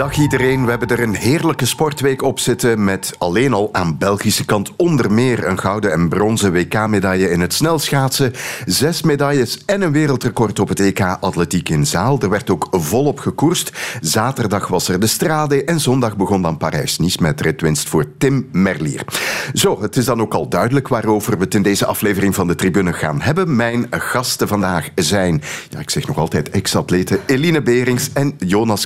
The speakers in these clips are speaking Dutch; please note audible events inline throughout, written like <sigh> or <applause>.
Dag iedereen, we hebben er een heerlijke sportweek op zitten met alleen al aan Belgische kant onder meer een gouden en bronzen WK-medaille in het snelschaatsen, zes medailles en een wereldrecord op het EK Atletiek in Zaal. Er werd ook volop gekoerst. Zaterdag was er de Strade en zondag begon dan Parijs-Nice met ritwinst voor Tim Merlier. Zo, het is dan ook al duidelijk waarover we het in deze aflevering van de Tribune gaan hebben. Mijn gasten vandaag zijn, ja, ik zeg nog altijd ex-atleten, Eline Berings en Jonas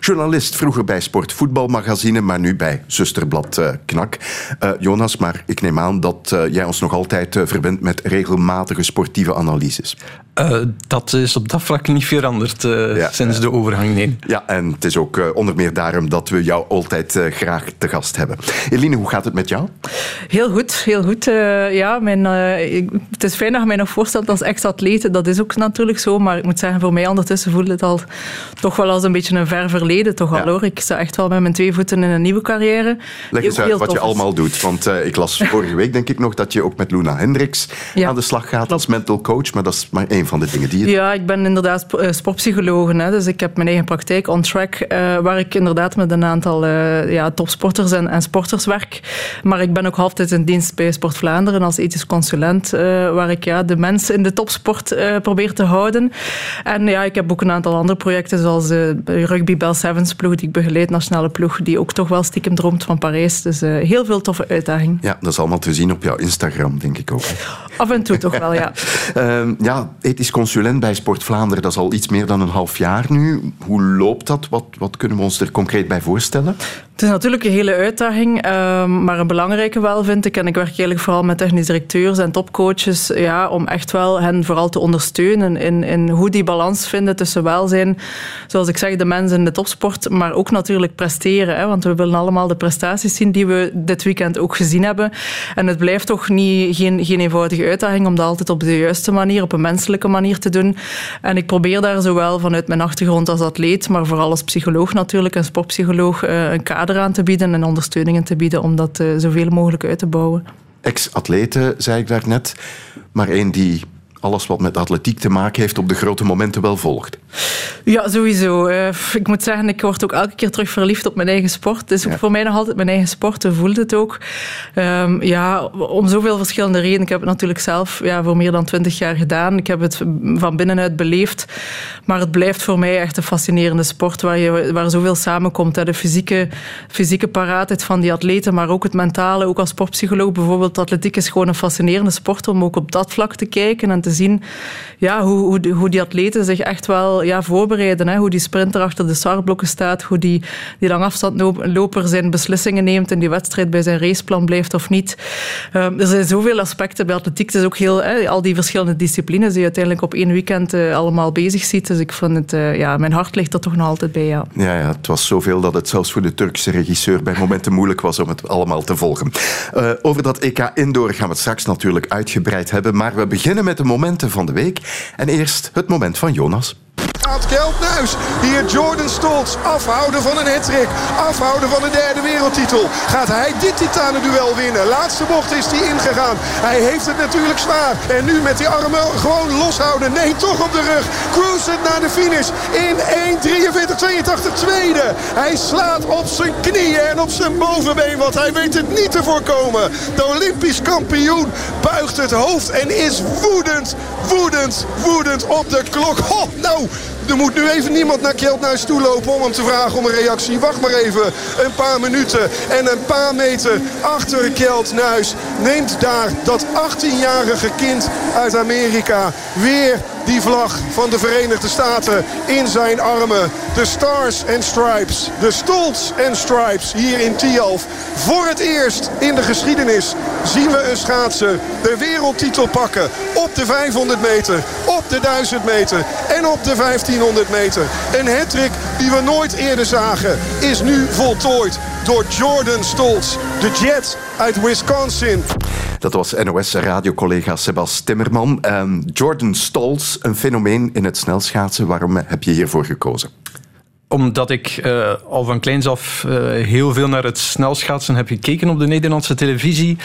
journalist vroeger bij Sportvoetbalmagazine, maar nu bij Zusterblad uh, Knak. Uh, Jonas, maar ik neem aan dat uh, jij ons nog altijd verbindt met regelmatige sportieve analyses. dat is op dat vlak niet veranderd ja, sinds de overgang, nee. Ja, en het is ook onder meer daarom dat we jou altijd graag te gast hebben. Eline, hoe gaat het met jou? Heel goed, heel goed. ja, mijn, ik, het is fijn dat je mij nog voorstelt als ex-atleet. Dat is ook natuurlijk zo, maar ik moet zeggen, voor mij ondertussen voelt het al toch wel als een beetje een ver verleden toch al hoor. Ik sta echt wel met mijn twee voeten in een nieuwe carrière. Leg eens uit wat je allemaal doet. Want eh, ik las <laughs> vorige week denk ik nog dat je ook met Luna Hendricks aan de slag gaat als mental coach. Maar dat is maar één van de dingen die je... Ja, ik ben inderdaad eh, sportpsycholoog. Dus ik heb mijn eigen praktijk, On Track, eh, waar ik inderdaad met een aantal uh, ja, topsporters en, en, sporters werk. Maar ik ben ook altijd in dienst bij Sport Vlaanderen als ethisch consulent. waar ik ja, de mensen in de topsport probeer te houden. En ja, ik heb ook een aantal andere projecten zoals Rugby Bel 7 Sevensploeg die ik begeleid, nationale ploeg, die ook toch wel stiekem droomt van Parijs. Dus eh, heel veel toffe uitdaging. Ja, dat is allemaal te zien op jouw Instagram, denk ik ook. <laughs> Af en toe toch wel, ja. uh, <laughs> ja, ethisch consulent bij Sport Vlaanderen, dat is al iets meer dan een half jaar nu. Hoe loopt dat? Wat, wat kunnen we ons er concreet bij voorstellen? Het is natuurlijk een hele uitdaging, uh, maar een belangrijke wel, vind ik. En ik werk eigenlijk vooral met technisch directeurs en topcoaches ja, om echt wel hen vooral te ondersteunen in, in hoe die balans vinden tussen welzijn, zoals ik zeg, de mensen in de topsport, maar ook natuurlijk presteren. Hè, want we willen allemaal de prestaties zien die we dit weekend ook gezien hebben. En het blijft toch niet, geen, geen eenvoudige uitdaging om dat altijd op de juiste manier, op een menselijke manier te doen. En ik probeer daar zowel vanuit mijn achtergrond als atleet, maar vooral als psycholoog natuurlijk, en sportpsycholoog, eh, een kader aan te bieden en ondersteuningen te bieden om dat uh, zoveel mogelijk uit te bouwen. Ex-atlete, zei ik daarnet, maar één die alles wat met atletiek te maken heeft op de grote momenten wel volgt. Ja, sowieso. Uh, ik moet zeggen, ik word ook elke keer terug verliefd op mijn eigen sport. Het is ja. voor mij nog altijd mijn eigen sport. Je voelt het ook. Um, ja, om zoveel verschillende redenen. Ik heb het natuurlijk zelf ja, voor meer dan twintig jaar gedaan. Ik heb het van binnenuit beleefd. Maar het blijft voor mij echt een fascinerende sport waar, je, waar zoveel samenkomt. Hè. De fysieke, fysieke paraatheid van die atleten, maar ook het mentale. Ook als sportpsycholoog bijvoorbeeld. Atletiek is gewoon een fascinerende sport om ook op dat vlak te kijken en te zien ja, hoe, hoe, hoe die atleten zich echt wel ja, voorbereiden. Hè. Hoe die sprinter achter de startblokken staat, hoe die, die langafstandloper zijn beslissingen neemt in die wedstrijd bij zijn raceplan blijft of niet. Um, er zijn zoveel aspecten bij atletiek. Het is ook heel, hè, al die verschillende disciplines die uiteindelijk op één weekend uh, allemaal bezig ziet. Dus ik vind het, uh, ja, mijn hart ligt er toch nog altijd bij, ja. Ja, ja, het was zoveel dat het zelfs voor de Turkse regisseur bij momenten moeilijk was om het allemaal te volgen. Uh, over dat EK Indoor gaan we het straks natuurlijk uitgebreid hebben, maar we beginnen met de momenten van de week. En eerst het moment van Jonas gaat Keltnuis. Hier Jordan Stolz. Afhouden van een hattrick. Afhouden van een derde wereldtitel. Gaat hij dit titanenduel winnen? Laatste bocht is hij ingegaan. Hij heeft het natuurlijk zwaar. En nu met die armen gewoon loshouden. Nee, toch op de rug. Cruisend naar de finish. In 1.43.82 tweede. Hij slaat op zijn knieën en op zijn bovenbeen. Want hij weet het niet te voorkomen. De Olympisch kampioen buigt het hoofd en is woedend, woedend, woedend op de klok. Oh, nou, er moet nu even niemand naar Kjeldnuis toe lopen om hem te vragen om een reactie. Wacht maar even een paar minuten en een paar meter achter Kjeldnuis neemt daar dat 18-jarige kind uit Amerika weer die vlag van de Verenigde Staten in zijn armen. De Stars and Stripes, de Stolz and Stripes hier in Tialf. Voor het eerst in de geschiedenis zien we een schaatser de wereldtitel pakken. Op de 500 meter, op de 1000 meter en op de 1500 meter. Een hattrick die we nooit eerder zagen is nu voltooid door Jordan Stolz. De Jet uit Wisconsin. Dat was NOS-radiocollega Sebas Timmerman. Um, Jordan Stolz, een fenomeen in het snelschaatsen. Waarom heb je hiervoor gekozen? Omdat ik uh, al van kleins af uh, heel veel naar het snelschaatsen heb gekeken op de Nederlandse televisie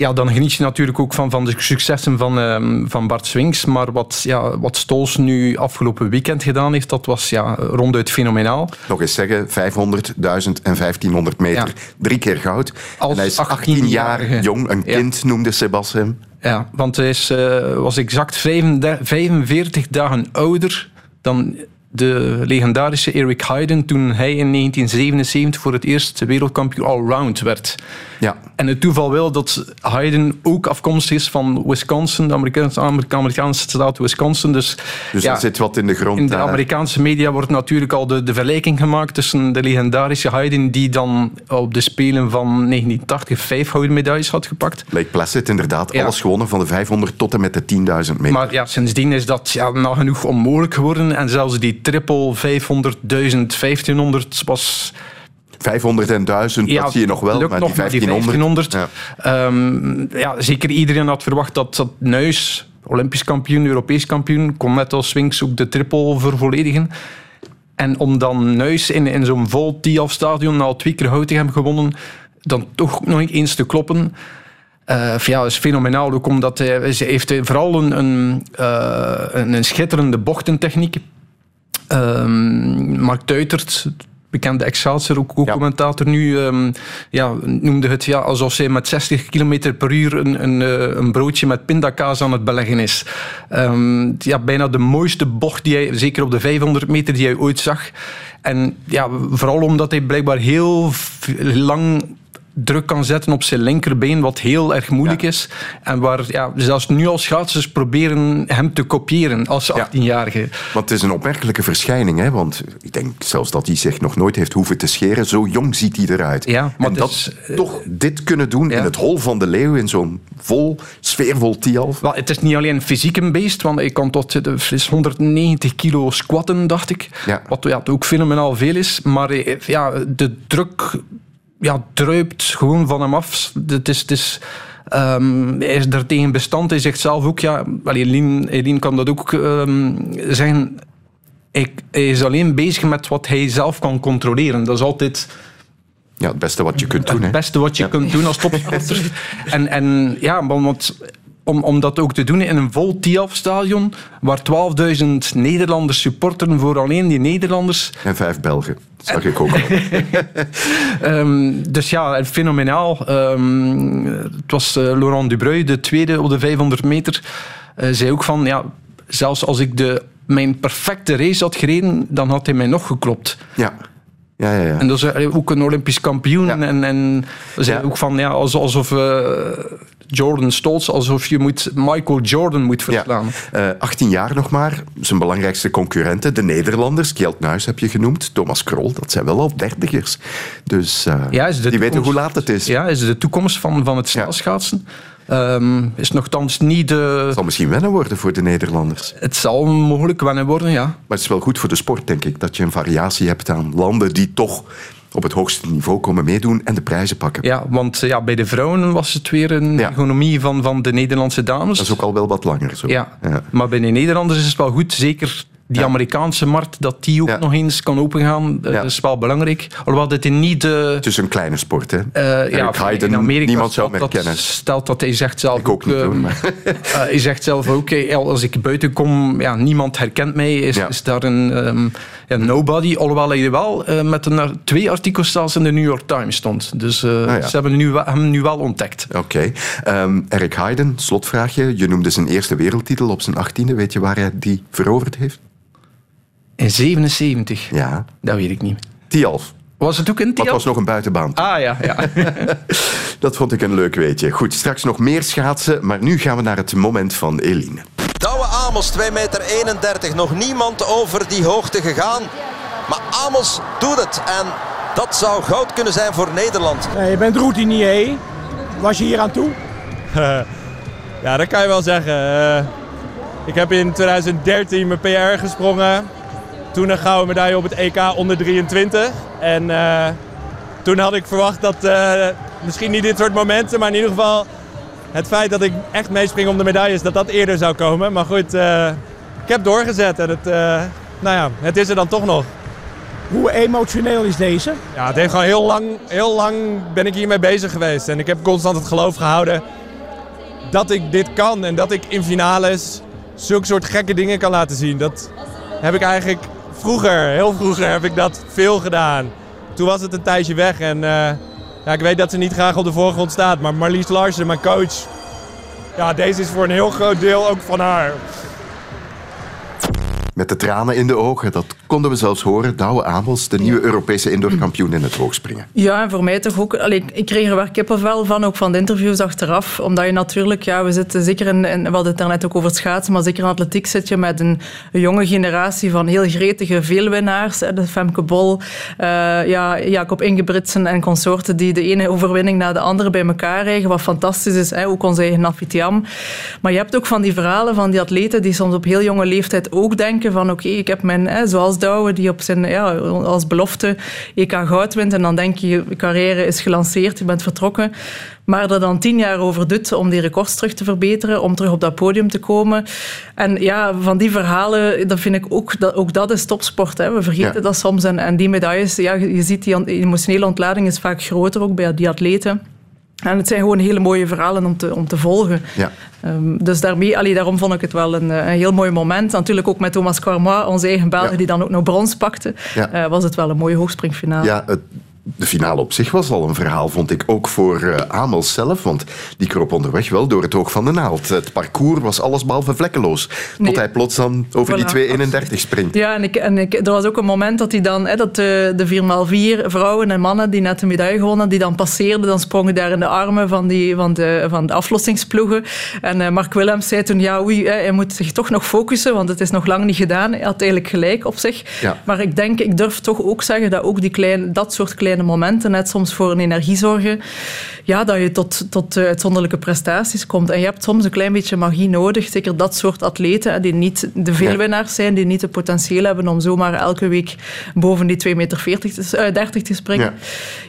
ja, dan geniet je natuurlijk ook van, van de successen van, uh, van Bart Swings. Maar wat, ja, wat Stols nu afgelopen weekend gedaan heeft, dat was ja, ronduit fenomenaal. Nog eens zeggen, 500, 1000 en 1500 meter. Drie keer goud. Als en hij is 18 jaar jong, een kind noemde Sebas hem. Ja, want hij is, uh, was exact 45 dagen ouder dan de legendarische Eric Heiden toen hij in 1977 voor het eerst wereldkampioen allround werd. Ja. En het toeval wil dat Heiden ook afkomstig is van Wisconsin, de Amerikaanse, Amerikaanse staat Wisconsin. Dus, dus ja, zit wat in de grond. In de Amerikaanse media wordt natuurlijk al de, de vergelijking gemaakt tussen de legendarische Heiden, die dan op de Spelen van 1980 vijf gouden medailles had gepakt. Lake Placid, inderdaad. Alles gewonnen van de 500 tot en met de 10.000 meter. Maar ja, sindsdien is dat ja, nagenoeg onmogelijk geworden. En zelfs die triple 500, 1000, 1500 was... 500 en 1000, ja, dat zie je nog wel, maar die 1500... Die 1500 ja. Um, ja. zeker iedereen had verwacht dat, dat Nuis, Olympisch kampioen, Europees kampioen, kon net als Swings ook de triple vervolledigen. En om dan Nuis in, in zo'n vol TIAF-stadion al twee keer hebben gewonnen, dan toch nog eens te kloppen... Uh, ja, is fenomenaal ook omdat hij, ze heeft vooral een, een, uh, een schitterende bochtentechniek. Um, Mark Tuitert, bekende Excelsior, ook, ook commentator nu, um, ja, noemde het ja, alsof zij met 60 km per uur een, een, eh, een broodje met pindakaas aan het beleggen is. Um, ja, bijna de mooiste bocht die hij, zeker op de 500 meter, die hij ooit zag. En ja, vooral omdat hij blijkbaar heel lang druk kan zetten op zijn linkerbeen, wat heel erg moeilijk is. En waar ja, zelfs nu al schaatsers proberen hem te kopiëren als 18-jarige. Want het is een opmerkelijke verschijning, hè? want ik denk zelfs dat hij zich nog nooit heeft hoeven te scheren. Zo jong ziet hij eruit. Ja, maar en dat is, toch dit kunnen doen in het hol van de leeuw, in zo'n vol, sfeervol tialf. Wel, het is niet alleen fysiek een beest, want ik kan tot 190 kilo squatten, dacht ik. Wat ja, ook fenomenaal veel is. Maar eh, ja, de druk ja, druipt gewoon van hem af. Het is, het is, um, hij is er tegen bestand. Hij zegt zelf ook, ja, Eline, kan dat ook um, zeggen. Hij, hij, is alleen bezig met wat hij zelf kan controleren. Dat is altijd. Ja, het beste wat je kunt doen. Het beste wat je kunt doen als topsporter. <laughs> en, en ja, want om, om dat ook te doen in een vol TIAF-stadion, waar 12.000 Nederlanders supporteren voor alleen die Nederlanders. En vijf Belgen, dat zag ik ook al. um, <laughs> dus ja, fenomenaal. Um, het was uh, Laurent Dubreuil, de tweede op de 500 meter, uh, zei ook van, ja, zelfs als ik de, mijn perfecte race had gereden, dan had hij mij nog geklopt. Ja. Ja, ja, ja. En dat is ook een Olympisch kampioen. Ja. En, en zei ja. ook van, ja, alsof uh, Jordan Stolz, alsof je moet Michael Jordan moet verslaan. Ja. Uh, 18 jaar nog maar. Zijn belangrijkste concurrenten, de Nederlanders. Kjeld Nuis heb je genoemd. Thomas Krol, dat zijn wel al dertigers. Dus uh, ja, die weten hoe laat het is. Ja, is de toekomst van, van het snelschaatsen. Um, is nogthans niet de... Het zal misschien wennen worden voor de Nederlanders. Het zal mogelijk wennen worden, ja. Maar het is wel goed voor de sport, denk ik, dat je een variatie hebt aan landen die toch op het hoogste niveau komen meedoen en de prijzen pakken. Ja, want ja, bij de vrouwen was het weer een ja. economie van, van de Nederlandse dames. Dat is ook al wel wat langer zo. Ja. ja. maar bij de Nederlanders is het wel goed, zeker die Amerikaanse markt, dat die ook nog eens kan opengaan, dat is wel belangrijk. Alhoewel dit niet... Uh, het is een kleine sport, hè? Uh, ja, Heiden, in Amerika niemand zou meer kennen. Stelt dat hij zegt zelf ik ook, niet doen, maar. uh, <laughs> hij zegt zelf ook, als ik buiten kom, ja, niemand herkent mij, is, is daar een um, ja, nobody. Alhoewel hij wel met een, twee artikels zelfs in de New York Times stond. Dus ah, ze hebben nu, hem nu wel ontdekt. Oké. Okay. Um, Eric Heiden, slotvraagje. Je noemde zijn eerste wereldtitel op zijn achttiende. Weet je waar hij die veroverd heeft? In 77? Ja. Dat weet ik niet. Tialf. Was het ook in Tialf? Dat was nog een buitenbaan. Ah ja, ja. <laughs> dat vond ik een leuk weetje. Goed, straks nog meer schaatsen, maar nu gaan we naar het moment van Eline. Douwe Amos, 2,31 meter. 31. Nog niemand over die hoogte gegaan. Maar Amos doet het. En dat zou goud kunnen zijn voor Nederland. Ja, je bent routinier. Was je hier aan toe? <laughs> ja, dat kan je wel zeggen. Uh, ik heb in 2013 mijn PR gesprongen. Toen een gouden medaille op het EK onder 23. En uh, toen had ik verwacht dat, uh, misschien niet dit soort momenten, maar in ieder geval het feit dat ik echt meespring om de medailles, dat dat eerder zou komen. Maar goed, uh, ik heb doorgezet en het, nou ja, het is er dan toch nog. Hoe emotioneel is deze? Ja, het heeft gewoon heel lang, heel lang ben ik hiermee bezig geweest. En ik heb constant het geloof gehouden dat ik dit kan en dat ik in finales zulke soort gekke dingen kan laten zien. Dat heb ik eigenlijk vroeger, heel vroeger, heb ik dat veel gedaan. Toen was het een tijdje weg en uh, ja, ik weet dat ze niet graag op de voorgrond staat. Maar Marlies Larsen, mijn coach, ja, deze is voor een heel groot deel ook van haar met de tranen in de ogen. Dat konden we zelfs horen. Douwe Abels, de nieuwe Europese indoorkampioen in het hoogspringen. Ja, en voor mij toch ook. Allee, ik kreeg er wel kippenvel van, ook van de interviews achteraf. Omdat je natuurlijk, ja, we zitten zeker in, in we hadden het daarnet ook over schaatsen, maar zeker in atletiek zit je met een, jonge generatie van heel gretige veelwinnaars. De Femke Bol, uh, ja, Jacob Ingebritsen en consorten die de ene overwinning na de andere bij elkaar krijgen. Wat fantastisch is, hè, ook onze eigen Nafitiam. Maar je hebt ook van die verhalen van die atleten die soms op heel jonge leeftijd ook denken van oké, ik heb mijn, hè, zoals Douwe, die op zijn, ja, als belofte EK goud wint en dan denk je, je carrière is gelanceerd, je bent vertrokken. Maar er dan tien jaar over doet om die records terug te verbeteren, om terug op dat podium te komen. En ja, van die verhalen, dat vind ik ook, dat, ook dat is topsport. Hè. We vergeten dat soms. En, en die medailles, ja, je ziet die emotionele ontlading is vaak groter ook bij die atleten. En het zijn gewoon hele mooie verhalen om te, om te volgen. Ja. Um, dus daarmee, allee, daarom vond ik het wel een, een, heel mooi moment. Natuurlijk ook met Thomas Carmois, onze eigen Belg, die dan ook nog brons pakte, ja. uh, was het wel een mooie hoogspringfinale. Ja, het, de finale op zich was al een verhaal, vond ik. Ook voor uh, Amels zelf, want die kroop onderweg wel door het oog van de naald. Het parcours was allesbehalve vlekkeloos. Tot hij plots dan over voilà, die 2.31 springt. Ja, en, ik, en ik, er was ook een moment dat hij dan, hè, dat de, de 4x4 vrouwen en mannen die net de medaille gewonnen, die dan passeerden, dan sprongen daar in de armen van, die, van, de, van de aflossingsploegen. En uh, Mark Willems zei toen, ja, oei, hè, hij moet zich toch nog focussen, want het is nog lang niet gedaan. Hij had eigenlijk gelijk op zich. Ja. Maar ik denk, ik durf toch ook zeggen dat ook die kleine, dat soort kleine momenten, net soms voor een energie zorgen, ja, dat je tot, tot uitzonderlijke prestaties komt. En je hebt soms een klein beetje magie nodig, zeker dat soort atleten, die niet de veelwinnaars zijn, die niet het potentieel hebben om zomaar elke week boven die 2,40 meter te, 30 te springen. Ja.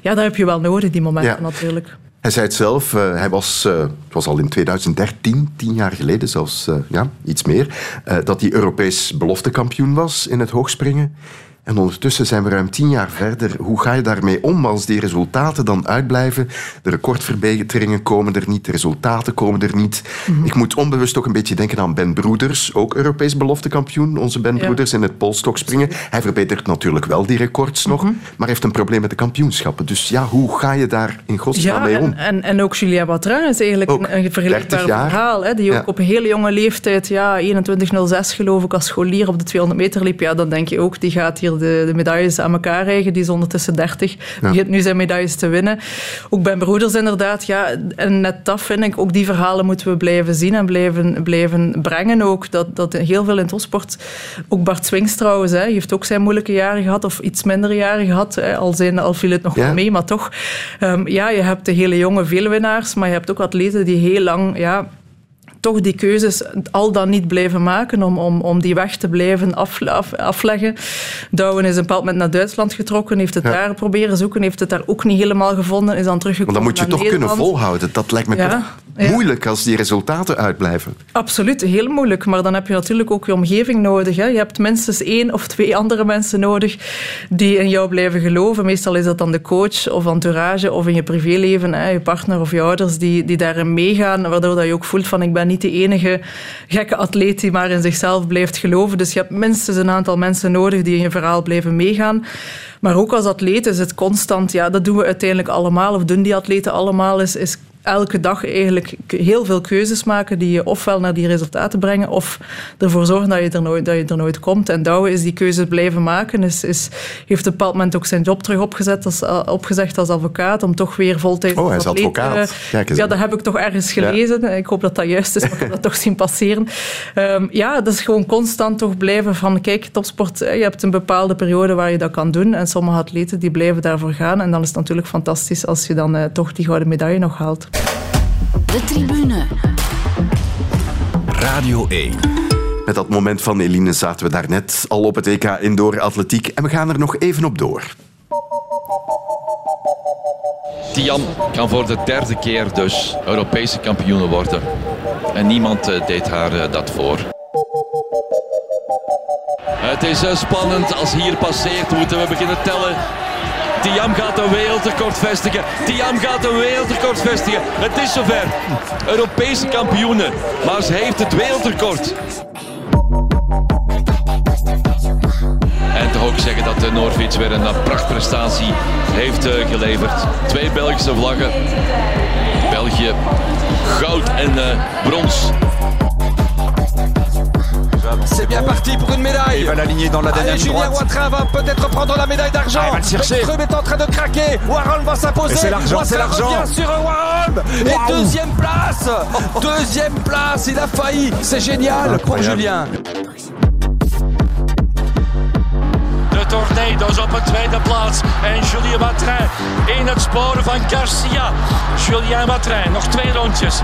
ja, dat heb je wel nodig, die momenten ja. natuurlijk. Hij zei het zelf, uh, hij was, uh, het was al in 2013, tien jaar geleden zelfs, uh, ja, iets meer, dat hij Europees beloftekampioen was in het hoogspringen. En ondertussen zijn we ruim tien jaar verder. Hoe ga je daarmee om als die resultaten dan uitblijven? De recordverbeteringen komen er niet, de resultaten komen er niet. Mm-hmm. Ik moet onbewust ook een beetje denken aan Ben Broeders, ook Europees beloftekampioen, onze Ben ja. Broeders in het polstokspringen. Hij verbetert natuurlijk wel die records nog, mm-hmm. maar heeft een probleem met de kampioenschappen. Dus ja, hoe ga je daar in godsnaam ja, mee om? En, en, en ook Julia Batrin is eigenlijk ook een, een vergelijkbaar verhaal. Hè, die ook ja. op een hele jonge leeftijd, ja, 21.06 geloof ik, als scholier op de 200 meter liep. Ja, dan denk je ook, die gaat hier de, de medailles aan elkaar rijgen. Die is ondertussen 30. Ja. Begint nu zijn medailles te winnen. Ook bij broeders inderdaad. Ja, en net dat vind ik. Ook die verhalen moeten we blijven zien en blijven, blijven brengen ook. Dat, dat heel veel in topsport... Ook Bart Swings trouwens, hè, heeft ook zijn moeilijke jaren gehad. Of iets minder jaren gehad. Hè, al, zijn, al viel het nog ja. wel mee, maar toch. Um, ja, je hebt de hele jonge veelwinnaars. Maar je hebt ook atleten die heel lang... Ja, toch die keuzes al dan niet blijven maken om, om, om die weg te blijven af, af, afleggen. Douwen is een bepaald moment naar Duitsland getrokken, heeft het ja. daar proberen zoeken, heeft het daar ook niet helemaal gevonden, is dan teruggekomen Maar dan moet je toch Nederland. kunnen volhouden. Dat lijkt me ja. toch moeilijk als die resultaten uitblijven. Absoluut, heel moeilijk. Maar dan heb je natuurlijk ook je omgeving nodig. Hè. Je hebt minstens één of twee andere mensen nodig die in jou blijven geloven. Meestal is dat dan de coach of entourage of in je privéleven, hè, je partner of je ouders die, die daarin meegaan, waardoor dat je ook voelt van ik ben niet de enige gekke atleet die maar in zichzelf blijft geloven. Dus je hebt minstens een aantal mensen nodig die in je verhaal blijven meegaan. Maar ook als atleet is het constant, ja, dat doen we uiteindelijk allemaal, of doen die atleten allemaal, is, is elke dag eigenlijk heel veel keuzes maken die je ofwel naar die resultaten brengen of ervoor zorgen dat je er nooit, dat je er nooit komt. En Douwe is die keuzes blijven maken. Is, is, heeft op een bepaald moment ook zijn job terug opgezet als, opgezegd als advocaat om toch weer voltijds Oh, hij is advocaat. Ja, dat heb ik toch ergens gelezen. Ja. Ik hoop dat dat juist is, maar ik heb dat toch zien passeren. Um, ja, dat is gewoon constant toch blijven van kijk, topsport, je hebt een bepaalde periode waar je dat kan doen en sommige atleten die blijven daarvoor gaan en dan is het natuurlijk fantastisch als je dan uh, toch die gouden medaille nog haalt. De tribune. Radio 1. Met dat moment van Eline zaten we daarnet al op het EK Indoor Atletiek en we gaan er nog even op door. Tian kan voor de derde keer dus Europese kampioen worden. En niemand uh, deed haar uh, dat voor. Het is uh, spannend. Als hier passeert moeten we beginnen tellen. Tiam gaat een wereldrecord vestigen. Tiam gaat een wereldrecord vestigen. Het is zover. Europese kampioenen. Maar ze heeft het wereldrecord. En toch ook zeggen dat de Noorfiets weer een prachtprestatie heeft eh, geleverd. Twee Belgische vlaggen. België goud en uh, brons. C'est bien parti pour une médaille. Il va l'aligner dans la dernière Allez, Julien droite. Watrin va peut-être prendre la médaille d'argent. Ah, il va le chercher. Beckström est en train de craquer. Warhol va s'imposer. Et c'est l'argent, Watrin c'est l'argent. sur Warhol. Et deuxième place. deuxième place. Il a failli. C'est génial pour. Julien. De Tornado's op een tweede plaats. En Julien Matrin in het sporen van Garcia. Julien Matrin, nog twee rondjes.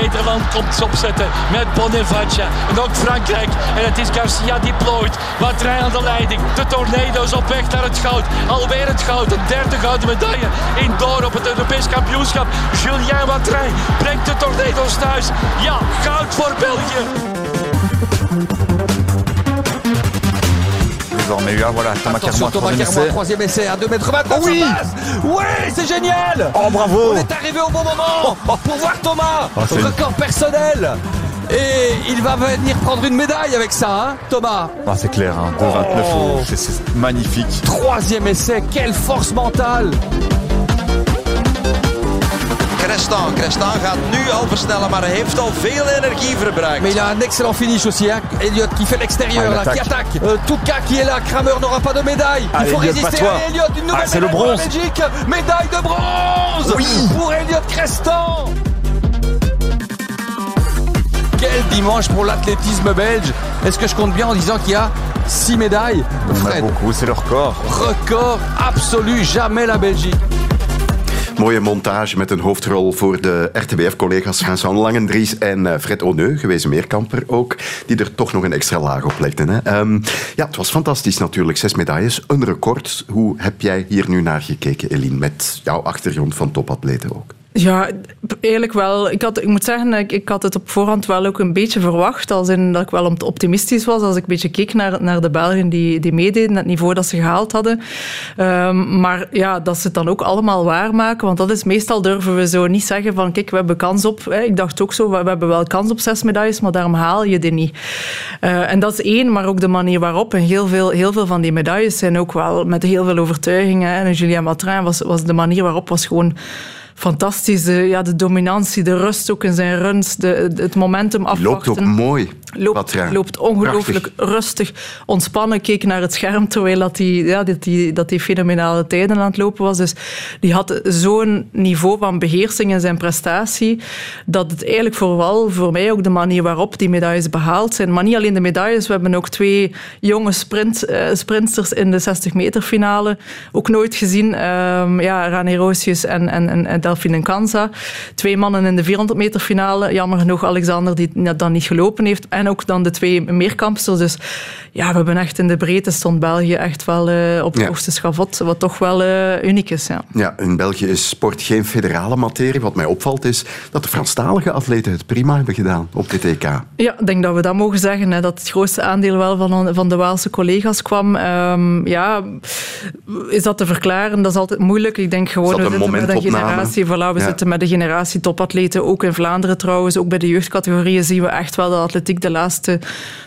Nederland komt opzetten met Bonifacia. En ook Frankrijk. En het is Garcia die plooit. Matrin aan de leiding. De Tornado's op weg naar het goud. Alweer het goud. De derde gouden medaille in door op het Europees kampioenschap. Julien Matrin brengt de Tornado's thuis. Ja, goud voor België. Là, voilà, Thomas Thomas troisième essai. troisième essai à 2 mètres 29 Oh oui. Ouais, c'est génial Oh, bravo On est arrivé au bon moment <laughs> pour voir Thomas Oh, Record personnel Et il va venir prendre une médaille avec ça, hein, Thomas Ah, c'est clair, hein, 2,29, Oh. c'est- c'est magnifique. Troisième essai, quelle force mentale Crestan. Crestan gaat nu al versnellen, maar hij heeft al veel energie verbruikt. Mais il a un excellent finish aussi, hein. Elliott qui fait l'extérieur, Ah, là, qui attaque. Euh, Touka qui est là, Kramer n'aura pas de médaille. Ah, il faut Elliott, résister à Elliott, une nouvelle Ah, c'est le médaille pour la bronze. Belgique. Médaille de bronze Oui. pour Elliott Crestan. Quel dimanche pour l'athlétisme belge. Est-ce que je compte bien en disant qu'il y a 6 médailles? Il y en a Fred, beaucoup, c'est le record. record absolu, jamais la Belgique. Mooie montage met een hoofdrol voor de RTBF-collega's Vincent Langendries en eh, Fred Oneu, gewezen meerkamper ook, die er toch nog een extra laag op legden. Hè. Ehm, ja, het was fantastisch natuurlijk. Zes medailles, een record. Hoe heb jij hier nu naar gekeken, Eline, met jouw achtergrond van topatleten ook? Ja, eigenlijk wel. Ik, had, ik moet zeggen, ik, ik had het op voorhand wel ook een beetje verwacht. Als in dat ik wel optimistisch was. Als ik een beetje keek naar, naar de Belgen die, die meededen, het niveau dat ze gehaald hadden. Ehm, maar ja, dat ze het dan ook allemaal waarmaken. Want dat is meestal durven we zo niet zeggen van kijk, we hebben kans op. Hè. Ik dacht ook zo, we, hebben wel kans op zes medailles, maar daarom haal je die niet. Eh, en dat is één, maar ook de manier waarop. En heel veel, heel veel van die medailles zijn ook wel met heel veel overtuiging. Hè. En Julien Matrin was, was de manier waarop was gewoon fantastisch. De, ja, de dominantie, de rust ook in zijn runs, de, het momentum Die loopt afwachten. ook mooi. Loopt, loopt ongelooflijk rustig, ontspannen, keek naar het scherm terwijl dat hij ja, dat die, dat die fenomenale tijden aan het lopen was. Dus die had zo'n niveau van beheersing in zijn prestatie, dat het eigenlijk vooral voor mij ook de manier waarop die medailles behaald zijn. Maar niet alleen de medailles, we hebben ook twee jonge sprint, sprinters in de 60 meter finale ook nooit gezien. Ehm ja, Rani Roosjes en, en, en, Delphine Kanza. Twee mannen in de 400 meter finale. Jammer genoeg Alexander die het dan niet gelopen heeft. En ook dan de twee meerkampsters. Dus ja, we hebben echt in de breedte stond België echt wel eh, op het Ja. hoogste schavot. Wat toch wel eh, uniek is. Ja. Ja, in België is sport geen federale materie. Wat mij opvalt is dat de Franstalige atleten het prima hebben gedaan op dit EK. Ja, ik denk dat we dat mogen zeggen. Hè, dat het grootste aandeel wel van, van de Waalse collega's kwam. Ehm, ja, is dat te verklaren? Dat is altijd moeilijk. Ik denk gewoon, we zitten met een generatie. Voilà, we Ja. zitten met een generatie topatleten. Ook in Vlaanderen trouwens. Ook bij de jeugdcategorieën zien we echt wel dat atletiek de laatste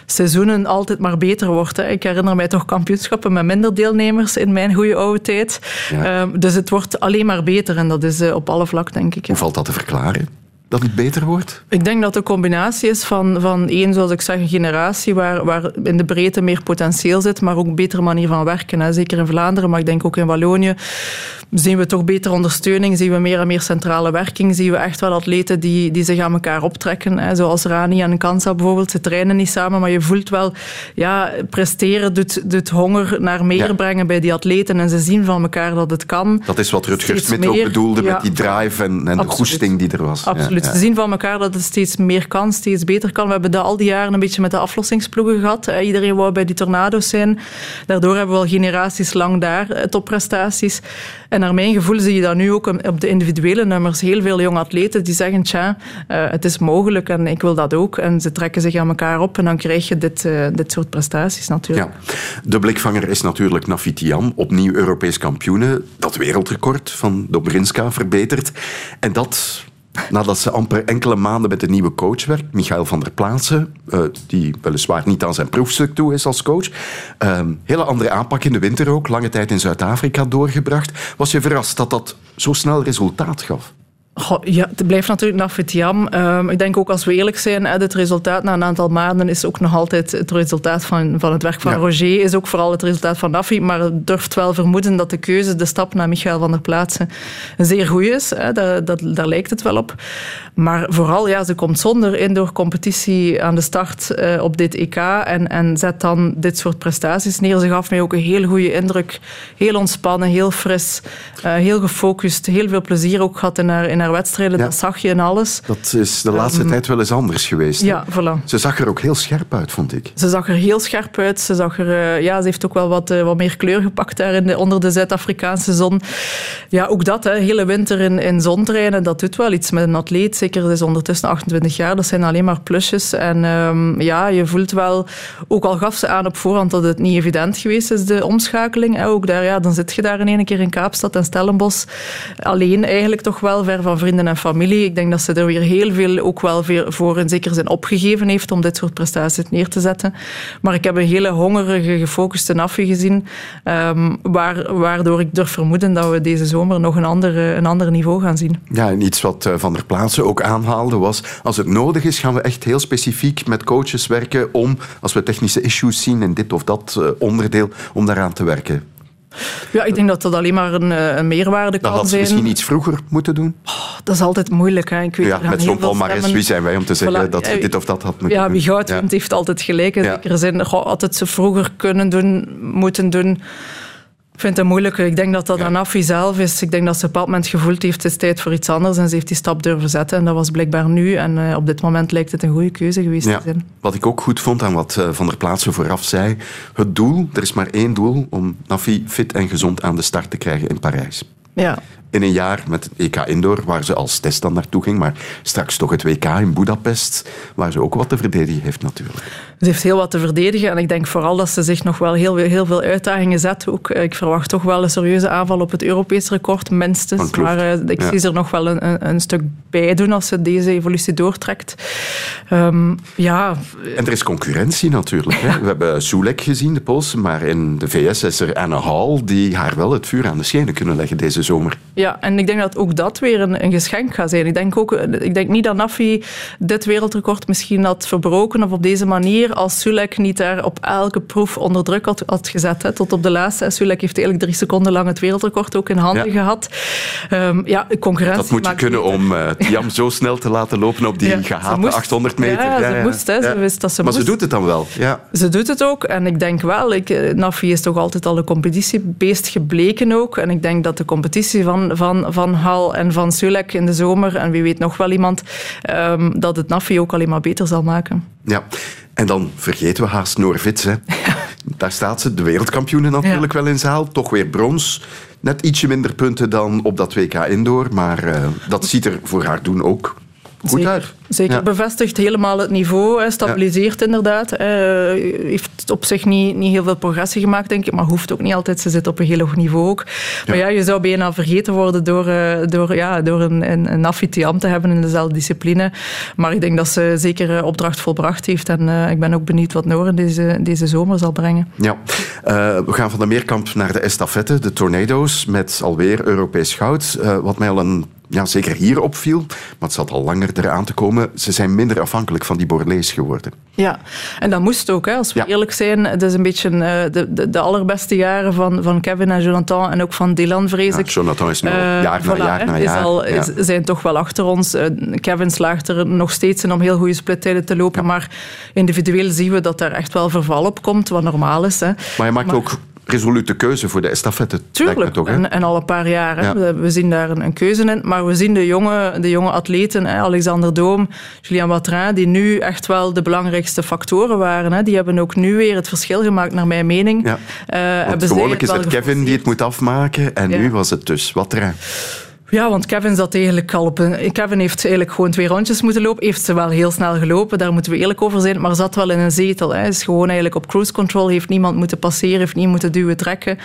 seizoenen altijd maar beter wordt. Hè. Ik herinner mij toch kampioenschappen met minder deelnemers in mijn goede oude tijd. Ja. Ehm, dus het wordt alleen maar beter. En dat is eh, op alle vlakken, denk ik. Hoe valt dat te verklaren? Dat het beter wordt? Ik denk dat een combinatie is van, van één, zoals ik zeg, een generatie waar, waar in de breedte meer potentieel zit, maar ook een betere manier van werken. Hè. Zeker in Vlaanderen, maar ik denk ook in Wallonië zien we toch betere ondersteuning, zien we meer en meer centrale werking, zien we echt wel atleten die, die zich aan elkaar optrekken. Hè. Zoals Rani en Kansa bijvoorbeeld, ze trainen niet samen, maar je voelt wel, ja, presteren doet, doet honger naar meer Ja. brengen bij die atleten en ze zien van elkaar dat het kan. Dat is wat Rutger Smit ook bedoelde ja. met die drive en, en de goesting die er was. Ja. Absoluut. Ze zien van elkaar dat het steeds meer kan, steeds beter kan. We hebben dat al die jaren een beetje met de aflossingsploegen gehad. Iedereen wou bij die tornado's zijn. Daardoor hebben we al generaties lang daar eh, topprestaties. En naar mijn gevoel zie je dat nu ook op de individuele nummers. Heel veel jonge atleten die zeggen, tja, uh, het is mogelijk en ik wil dat ook. En ze trekken zich aan elkaar op en dan krijg je dit, uh, dit soort prestaties natuurlijk. Ja. De blikvanger is natuurlijk Nafitiam, opnieuw Europees kampioene. Dat wereldrecord van Dobrinska verbeterd. En dat nadat ze amper enkele maanden met de nieuwe coach werkt, Michael van der Plaatsen, uh, die weliswaar niet aan zijn proefstuk toe is als coach. Uh, hele andere aanpak in de winter ook, lange tijd in Zuid-Afrika doorgebracht. Was je verrast dat dat zo snel resultaat gaf? Goh, ja, het blijft natuurlijk Nafitiam. Um, ik denk ook als we eerlijk zijn, het resultaat na een aantal maanden is ook nog altijd het resultaat van, van het werk van ja. Roger, is ook vooral het resultaat van Nafi, maar het durft wel vermoeden dat de keuze, de stap naar Michael van der Plaatsen, een zeer goed is. Hè. Dat, dat, daar lijkt het wel op. Maar vooral, ja, ze komt zonder indoor competitie aan de start uh, op dit EK en, en zet dan dit soort prestaties neer. Ze gaf mij ook een heel goede indruk. Heel ontspannen, heel fris, uh, heel gefocust, heel veel plezier ook gehad in haar, in haar wedstrijden, ja. dat zag je in alles. Dat is de laatste um, tijd wel eens anders geweest. Ja, voilà. Ze zag er ook heel scherp uit, vond ik. Ze zag er heel scherp uit. Ze, zag er, uh, ja, ze heeft ook wel wat, uh, wat meer kleur gepakt daar in de, onder de Zuid-Afrikaanse zon. Ja, ook dat, hè, hele winter in, in zontrainen, dat doet wel iets met een atleet. Zeker, ze is ondertussen 28 jaar, dat zijn alleen maar plusjes. En um, ja, je voelt wel, ook al gaf ze aan op voorhand dat het niet evident geweest is, de omschakeling. Hè, ook daar, ja, dan zit je daar in één keer in Kaapstad en Stellenbosch alleen eigenlijk toch wel ver van vrienden en familie. Ik denk dat ze er weer heel veel ook wel voor in zekere zin opgegeven heeft om dit soort prestaties neer te zetten. Maar ik heb een hele hongerige, gefocuste Nafi gezien, waar, waardoor ik durf vermoeden dat we deze zomer nog een ander, een ander niveau gaan zien. Ja, en iets wat Van der Plaatsen ook aanhaalde was, als het nodig is, gaan we echt heel specifiek met coaches werken om, als we technische issues zien in dit of dat onderdeel, om daaraan te werken. Ja, ik denk dat dat alleen maar een, een meerwaarde kan dat had zijn. misschien iets vroeger moeten doen? Oh, dat is altijd moeilijk. Hè. Ik weet, ja, met zo'n palmarès, wie zijn wij om te zeggen voilà, dat ze dit of dat had moeten ja, doen? Wie goud wint, heeft altijd gelijk. In ja. zekere zin, goh, had het ze vroeger kunnen doen, moeten doen. Ik vind het moeilijk. Ik denk dat dat ja. aan Affi zelf is. Ik denk dat ze op een bepaald moment gevoeld heeft, het is tijd voor iets anders. En ze heeft die stap durven zetten. En dat was blijkbaar nu. En uh, op dit moment lijkt het een goede keuze geweest ja. te zijn. Wat ik ook goed vond aan wat uh, Van der Plaatsen vooraf zei. Het doel, er is maar één doel, om Nafi fit en gezond aan de start te krijgen in Parijs. Ja. In een jaar met het EK Indoor, waar ze als test dan naartoe ging, maar straks toch het WK in Budapest, waar ze ook wat te verdedigen heeft natuurlijk. Ze heeft heel wat te verdedigen en ik denk vooral dat ze zich nog wel heel, heel veel uitdagingen zet. Ook, ik verwacht toch wel een serieuze aanval op het Europees record, minstens. Maar uh, ik ja. zie ze er nog wel een, een, stuk bij doen als ze deze evolutie doortrekt. Um, ja. En er is concurrentie natuurlijk. Hè? We hebben Soulek gezien, de Poolse, maar in de VS is er Anne Hall die haar wel het vuur aan de schenen kunnen leggen deze zomer. Ja, en ik denk dat ook dat weer een, een geschenk gaat zijn. Ik denk, ook, ik denk niet dat Nafi dit wereldrecord misschien had verbroken of op deze manier als Sulek niet daar op elke proef onder druk had, had gezet. Hè, tot op de laatste. Sulek heeft eigenlijk drie seconden lang het wereldrecord ook in handen ja. gehad. Um, ja, concurrentie. Dat moet je kunnen beter. om uh, Tiam zo snel te laten lopen op die ja, gehate moest, 800 meter. Ja, ja ze moest. Hè, ze wist dat ze maar moest. ze doet het dan wel. Ja. Ze doet het ook. En ik denk wel, ik, Nafi is toch altijd al een competitiebeest gebleken ook. En ik denk dat de competitie van, van, van Hal en van Sulek in de zomer, en wie weet nog wel iemand, um, dat het Nafi ook alleen maar beter zal maken. Ja, en dan vergeten we haast Noorvits. Hè. Ja. <laughs> Daar staat ze, de wereldkampioene natuurlijk ja. wel in zaal. Toch weer brons. Net ietsje minder punten dan op dat WK Indoor. Maar uh, dat ziet er voor haar doen ook goed Zeker. uit. Zeker, Ja. bevestigt helemaal het niveau, hè, stabiliseert inderdaad. Heeft op zich niet, niet heel veel progressie gemaakt, denk ik, maar hoeft ook niet altijd. Ze zit op een heel hoog niveau ook. Maar ja, je zou bijna vergeten worden door, uh, door, ja, door een, een, een Nafitiam te hebben in dezelfde discipline. Maar ik denk dat ze zeker opdracht volbracht heeft en uh, ik ben ook benieuwd wat Noren deze, deze zomer zal brengen. Ja, we gaan van de meerkamp naar de estafette, de Tornado's, met alweer Europees goud. wat mij al een ja, zeker hier opviel, maar het zat al langer eraan te komen, ze zijn minder afhankelijk van die Borlees geworden. Ja, en dat moest ook, hè, als we ja. eerlijk zijn. Het is een beetje uh, de, de, de, allerbeste jaren van, van Kevin en Jonathan en ook van Dylan, vrees ik. Ja, Jonathan is nu uh, jaar na voilà, jaar na is jaar. Al, is, zijn toch wel achter ons. Uh, Kevin slaagt er nog steeds in om heel goede splittijden te lopen, maar individueel zien we dat daar echt wel verval op komt, wat normaal is. Hè. Maar je maakt maar, ook resolute keuze voor de estafette. Tuurlijk, toch, en, en al een paar jaar. Ja. We, we zien daar een, een keuze in. Maar we zien de jonge, de jonge atleten, hè, Alexander Doom, Julien Watrin, die nu echt wel de belangrijkste factoren waren. Hè. Die hebben ook nu weer het verschil gemaakt, naar mijn mening. Ja. Eh, gewoonlijk is het Kevin die het moet afmaken en Ja. nu was het dus wat er. Ja, want Kevin zat eigenlijk al. Kevin heeft eigenlijk gewoon twee rondjes moeten lopen. Heeft ze wel heel snel gelopen, daar moeten we eerlijk over zijn. Maar zat wel in een zetel. Hij is gewoon eigenlijk op cruise control. Heeft niemand moeten passeren, heeft niet moeten duwen, trekken.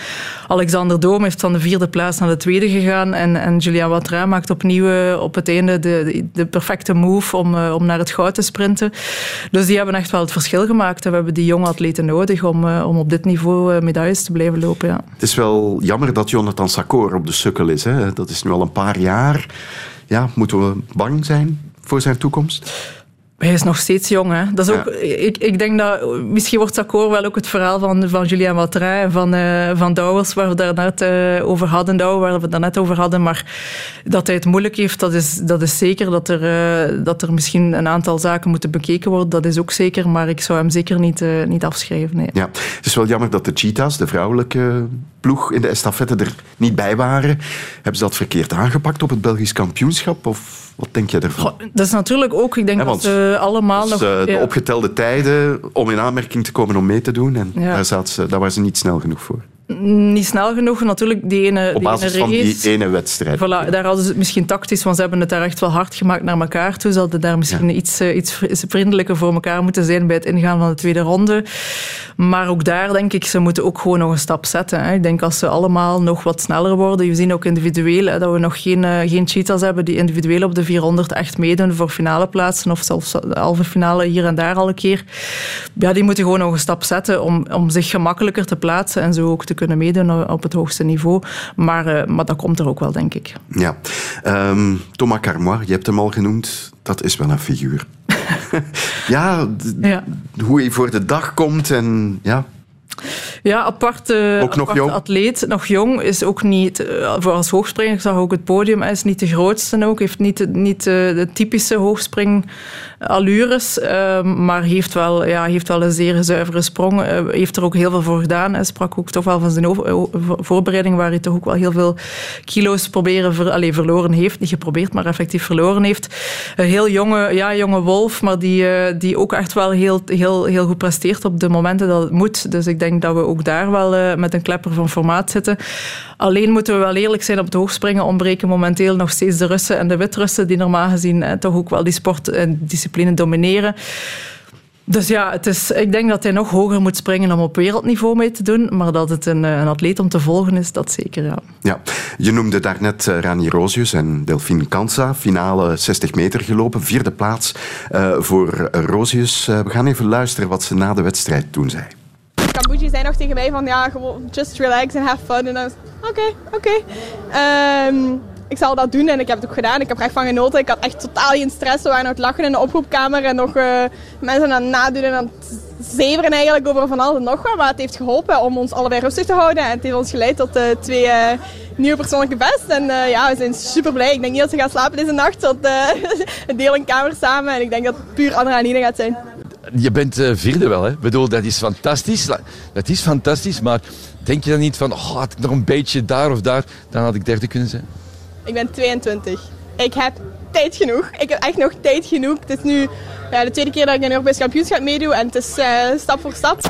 Alexander Doom heeft van de vierde plaats naar de tweede gegaan. En, en Julian Watrin maakt opnieuw eh, op het einde de, de, perfecte move om, eh, om naar het goud te sprinten. Dus die hebben echt wel het verschil gemaakt. We hebben die jonge atleten nodig om, eh, om op dit niveau medailles te blijven lopen. Ja. Het is wel jammer dat Jonathan Sakor op de sukkel is. Hè? Dat is nu al een paar jaar. Ja, moeten we bang zijn voor zijn toekomst? Hij is nog steeds jong. Hè? Dat is ook, ik, ik denk dat misschien wordt Sakor wel ook het verhaal van, van Julien Watrin en van, eh, van Douwers, waar we daar net eh, over hadden, Douw, waar we het net over hadden. Maar dat hij het moeilijk heeft, dat is, dat is zeker. Dat er, eh, dat er misschien een aantal zaken moeten bekeken worden, dat is ook zeker. Maar ik zou hem zeker niet, eh, niet afschrijven. Nee. Ja, het is wel jammer dat de Cheetahs, de vrouwelijke ploeg in de estafette, er niet bij waren. Hebben ze dat verkeerd aangepakt op het Belgisch kampioenschap? Of wat denk je ervan? Dat is natuurlijk ook, ik denk Ja, dat ze allemaal Dus, nog... eh, de ja. opgetelde tijden om in aanmerking te komen om mee te doen. En Ja. daar, zaten ze, daar waren ze niet snel genoeg voor. Niet snel genoeg, natuurlijk. Die ene, Op die basis ene van die ene wedstrijd. Voilà, daar hadden ze het misschien tactisch, want ze hebben het daar echt wel hard gemaakt naar elkaar toe. Ze hadden daar misschien iets, eh, iets vri- vriendelijker voor elkaar moeten zijn bij het ingaan van de tweede ronde. Maar ook daar denk ik, ze moeten ook gewoon nog een stap zetten. Hè. Ik denk als ze allemaal nog wat sneller worden. Je ziet ook individueel hè, dat we nog geen, eh, geen cheetahs hebben die individueel op de 400 echt meedoen voor finale plaatsen of zelfs de halve finale hier en daar al een keer. Ja, die moeten gewoon nog een stap zetten om, om zich gemakkelijker te plaatsen en zo ook te kunnen meedoen op het hoogste niveau. Maar, eh, maar dat komt er ook wel, denk ik. Ja. Ehm, Thomas Carmois, je hebt hem al genoemd. Dat is wel een figuur. <laughs> ja, hoe hij voor de dag komt en ja. Ja, aparte, Ook nog jong? atleet, nog jong, is ook niet, eh, voor als hoogspringer, zag ook het podium, hij is niet de grootste ook, heeft niet, de- niet eh, de typische hoogspringallures, eh, maar heeft wel, ja, heeft wel een zeer zuivere sprong, eh, heeft er ook heel veel voor gedaan. Hij sprak ook toch wel van zijn voorbereiding, waar hij toch ook wel heel veel kilo's proberen, ver, verloren heeft, niet geprobeerd, maar effectief verloren heeft. Een heel jonge, ja, jonge wolf, maar die, eh, die ook echt wel heel, heel, heel goed presteert op de momenten dat het moet. Dus ik denk dat we ook daar wel eh, met een klepper van formaat zitten. Alleen moeten we wel eerlijk zijn, op het hoogspringen ontbreken momenteel nog steeds de Russen en de Wit-Russen, die normaal gezien eh, toch ook wel die sport en discipline domineren. Dus ja, het is, ik denk dat hij nog hoger moet springen om op wereldniveau mee te doen. Maar dat het een, een atleet om te volgen is, dat zeker, ja. Ja, je noemde daarnet eh, Rani Rosius en Delphine Kansa. Finale 60 meter gelopen, vierde plaats eh, voor Rosius. Eh, we gaan even luisteren wat ze na de wedstrijd toen zei. Camboetje zei nog tegen mij van ja, gewoon just relax and have fun. En dan was oké, oké. Ehm, ik zal dat doen en ik heb het ook gedaan. Ik heb echt van genoten. Ik had echt totaal geen stress. We waren het lachen in de oproepkamer en nog eh, mensen aan het nadoen en aan het zeveren eigenlijk over van alles en nog wat. Maar het heeft geholpen om ons allebei rustig te houden. En het heeft ons geleid tot eh, twee eh, nieuwe persoonlijke best. En ja, we zijn super blij. Ik denk niet dat ze gaan slapen deze nacht. Want <laughs> we delen een kamer samen en ik denk dat het puur adrenaline gaat zijn. Je bent vierde wel, hè? Ik bedoel, dat is fantastisch. Dat is fantastisch, maar denk je dan niet van, oh, had ik nog een beetje daar of daar, dan had ik derde kunnen zijn? Ik ben 22. Ik heb tijd genoeg. Ik heb echt nog tijd genoeg. Het is nu ja, de tweede keer dat ik een Europees kampioenschap meedoe en het is eh, stap voor stap.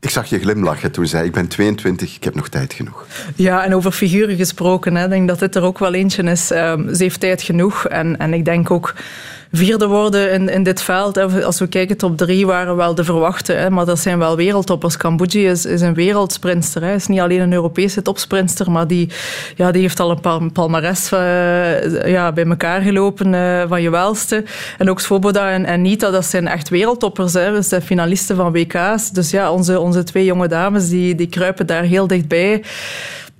Ik zag je glimlachen toen zei ik ben 22, ik heb nog tijd genoeg. Ja, en over figuren gesproken, hè, ik denk dat dit er ook wel eentje is. Ehm, ze heeft tijd genoeg en, en ik denk ook vierde worden in, in dit veld. hè, Als we kijken, top drie waren wel de verwachte, hè, maar dat zijn wel wereldtoppers. Cambodja is, is een wereldsprinster. Hij is niet alleen een Europese topsprinster, maar die, ja, die heeft al een pal- palmares eh, ja, bij elkaar gelopen eh, van je welste. En ook Svoboda en, en Nita, dat zijn echt wereldtoppers. Hè. Dat zijn finalisten van WK's. Dus ja, onze, onze twee jonge dames, die, die kruipen daar heel dichtbij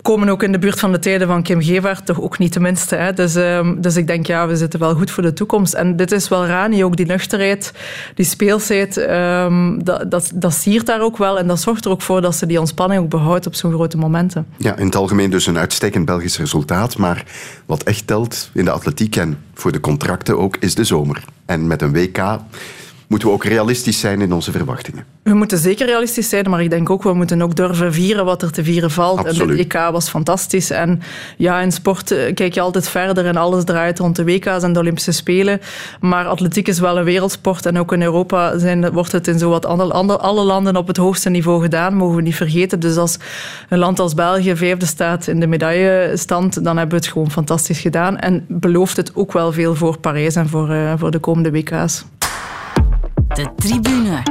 komen ook in de buurt van de tijden van Kim Gevaert, toch ook niet tenminste. Hè. Dus, ehm, dus ik denk, ja, we zitten wel goed voor de toekomst. En dit is wel Rani, ook die nuchterheid, die speelsheid, ehm, dat, dat, dat siert daar ook wel. En dat zorgt er ook voor dat ze die ontspanning ook behoudt op zo'n grote momenten. Ja, in het algemeen dus een uitstekend Belgisch resultaat. Maar wat echt telt in de atletiek en voor de contracten ook, is de zomer. En met een WK moeten we ook realistisch zijn in onze verwachtingen. We moeten zeker realistisch zijn, maar ik denk ook, we moeten ook durven vieren wat er te vieren valt. En Absoluut. de EK was fantastisch. En ja, in sport eh, kijk je altijd verder en alles draait rond de WK's en de Olympische Spelen. Maar atletiek is wel een wereldsport en ook in Europa zijn, wordt het in zowat alle landen op het hoogste niveau gedaan, mogen we niet vergeten. Dus als een land als België vijfde staat in de medaillestand, dan hebben we het gewoon fantastisch gedaan. En belooft het ook wel veel voor Parijs en voor, eh, voor de komende WK's. De tribune.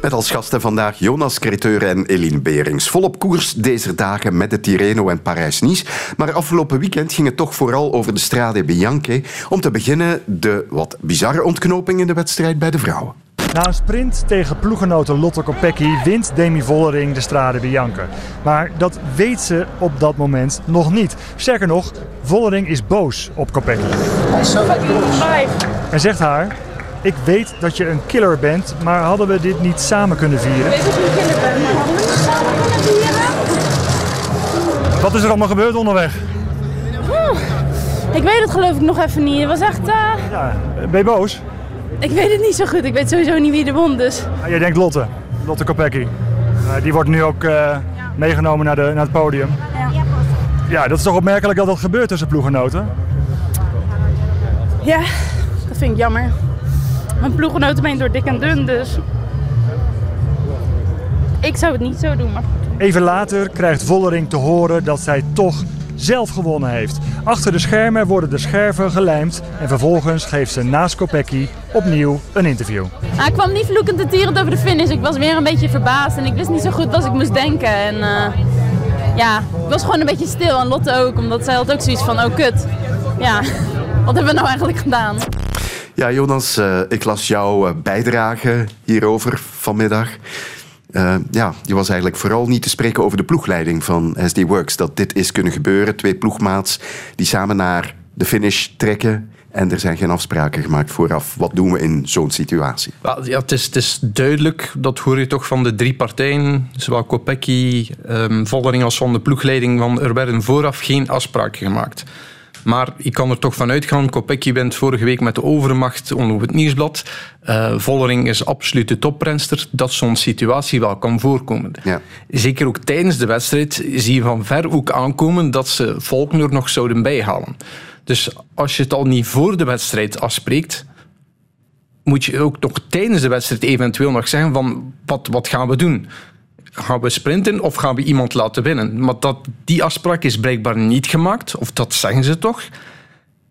Met als gasten vandaag Jonas Creteur en Eline Berings. Volop koers deze dagen met de Tirreno en Parijs-Nice. Maar afgelopen weekend ging het toch vooral over de Strade Bianche. Om te beginnen de wat bizarre ontknoping in de wedstrijd bij de vrouwen. Na een sprint tegen ploegenoten Lotte Kopecky wint Demi Vollering de Strade Bianche. Maar dat weet ze op dat moment nog niet. Sterker nog, Vollering is boos op Kopecky. En zegt haar... Ik weet dat je een killer bent, maar hadden we dit niet samen kunnen vieren? weet dat je een killer bent, maar hadden we het samen kunnen vieren? Wat is er allemaal gebeurd onderweg? Oeh, ik weet het geloof ik nog even niet. Het was echt... eh, Ja, ben je boos? Ik weet het niet zo goed. Ik weet sowieso niet wie er won, dus... Ah, jij denkt Lotte, Lotte Kopecky. Eh, die wordt nu ook eh, meegenomen naar, de, naar het podium. Ja. Ja, dat is toch opmerkelijk dat dat gebeurt tussen ploegenoten? ja, dat vind ik jammer. Mijn ploeggenoten ben door dik en dun, dus... Ik zou het niet zo doen, maar... Even later krijgt Vollering te horen dat zij toch zelf gewonnen heeft. Achter de schermen worden de scherven gelijmd en vervolgens geeft ze naast Kopecky opnieuw een interview. Ah, ik kwam niet vloekend en tierend over de finish. Ik was weer een beetje verbaasd en ik wist niet zo goed wat ik moest denken. En eh, ja, ik was gewoon een beetje stil en Lotte ook, omdat zij had ook zoiets van, oh kut. Ja, <laughs> wat hebben we nou eigenlijk gedaan? Ja, Jonas, eh, ik las jouw eh, bijdrage hierover vanmiddag. Eh, ja, je was eigenlijk vooral niet te spreken over de ploegleiding van SD Works. Dat dit is kunnen gebeuren. Twee ploegmaats die samen naar de finish trekken. En er zijn geen afspraken gemaakt vooraf. Wat doen we in zo'n situatie? Ja, het, is, het is duidelijk, dat hoor je toch van de drie partijen, zowel Kopecky, Vollering als van de ploegleiding, van er werden vooraf geen afspraken gemaakt. Maar ik kan er toch van uitgaan, Kopecky wint vorige week met de overmacht onder het nieuwsblad. Eh, Vollering is absoluut de toprenster, dat zo'n situatie wel kan voorkomen. Zeker ook tijdens de wedstrijd zie je van ver ook aankomen dat ze Volkner nog zouden bijhalen. Dus als je het al niet voor de wedstrijd afspreekt, moet je ook nog tijdens de wedstrijd eventueel nog zeggen van wat, wat gaan we doen? Gaan we sprinten of gaan we iemand laten winnen? Maar dat, die afspraak is blijkbaar niet gemaakt, of dat zeggen ze toch.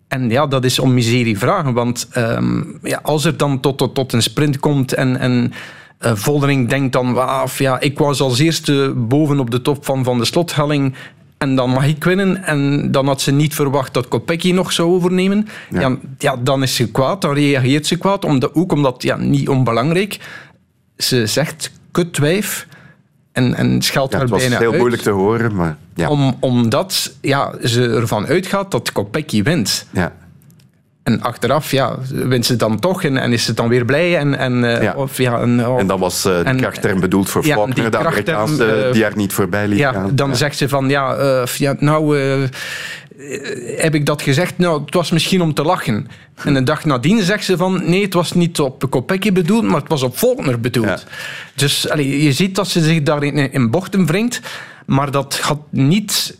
En ja, dat is om miserie vragen. Want ehm, ja, als er dan tot, tot, tot een sprint komt en, en eh, Voldering denkt dan... "Ah, of ja, ik was als eerste boven op de top van, van de slothelling en dan mag ik winnen. En dan had ze niet verwacht dat Kopecky nog zou overnemen. Ja. Ja, dan is ze kwaad, dan reageert ze kwaad. Omdat, ook omdat, ja, niet onbelangrijk, ze zegt kutwijf en, en scheldt Ja, het was bijna heel uit. moeilijk te horen, maar ja. Om, omdat ja, ze ervan uitgaat dat Kopecky wint. Ja. En achteraf ja, wint ze dan toch en, en is ze dan weer blij. En, en, eh, Of, ja, en, oh, En dat was eh, de krachtterm bedoeld voor ja, Faulkner, die de Amerikaanse, eh, die er niet voorbij liet ja, gaan. dan zegt ze van, ja, eh, ja nou... eh, heb ik dat gezegd? Nou, het was misschien om te lachen. En een dag nadien zegt ze van... Nee, het was niet op Kopecky bedoeld, maar het was op Faulkner bedoeld. Dus allee, je ziet dat ze zich daarin in, in bochten wringt. Maar dat had niet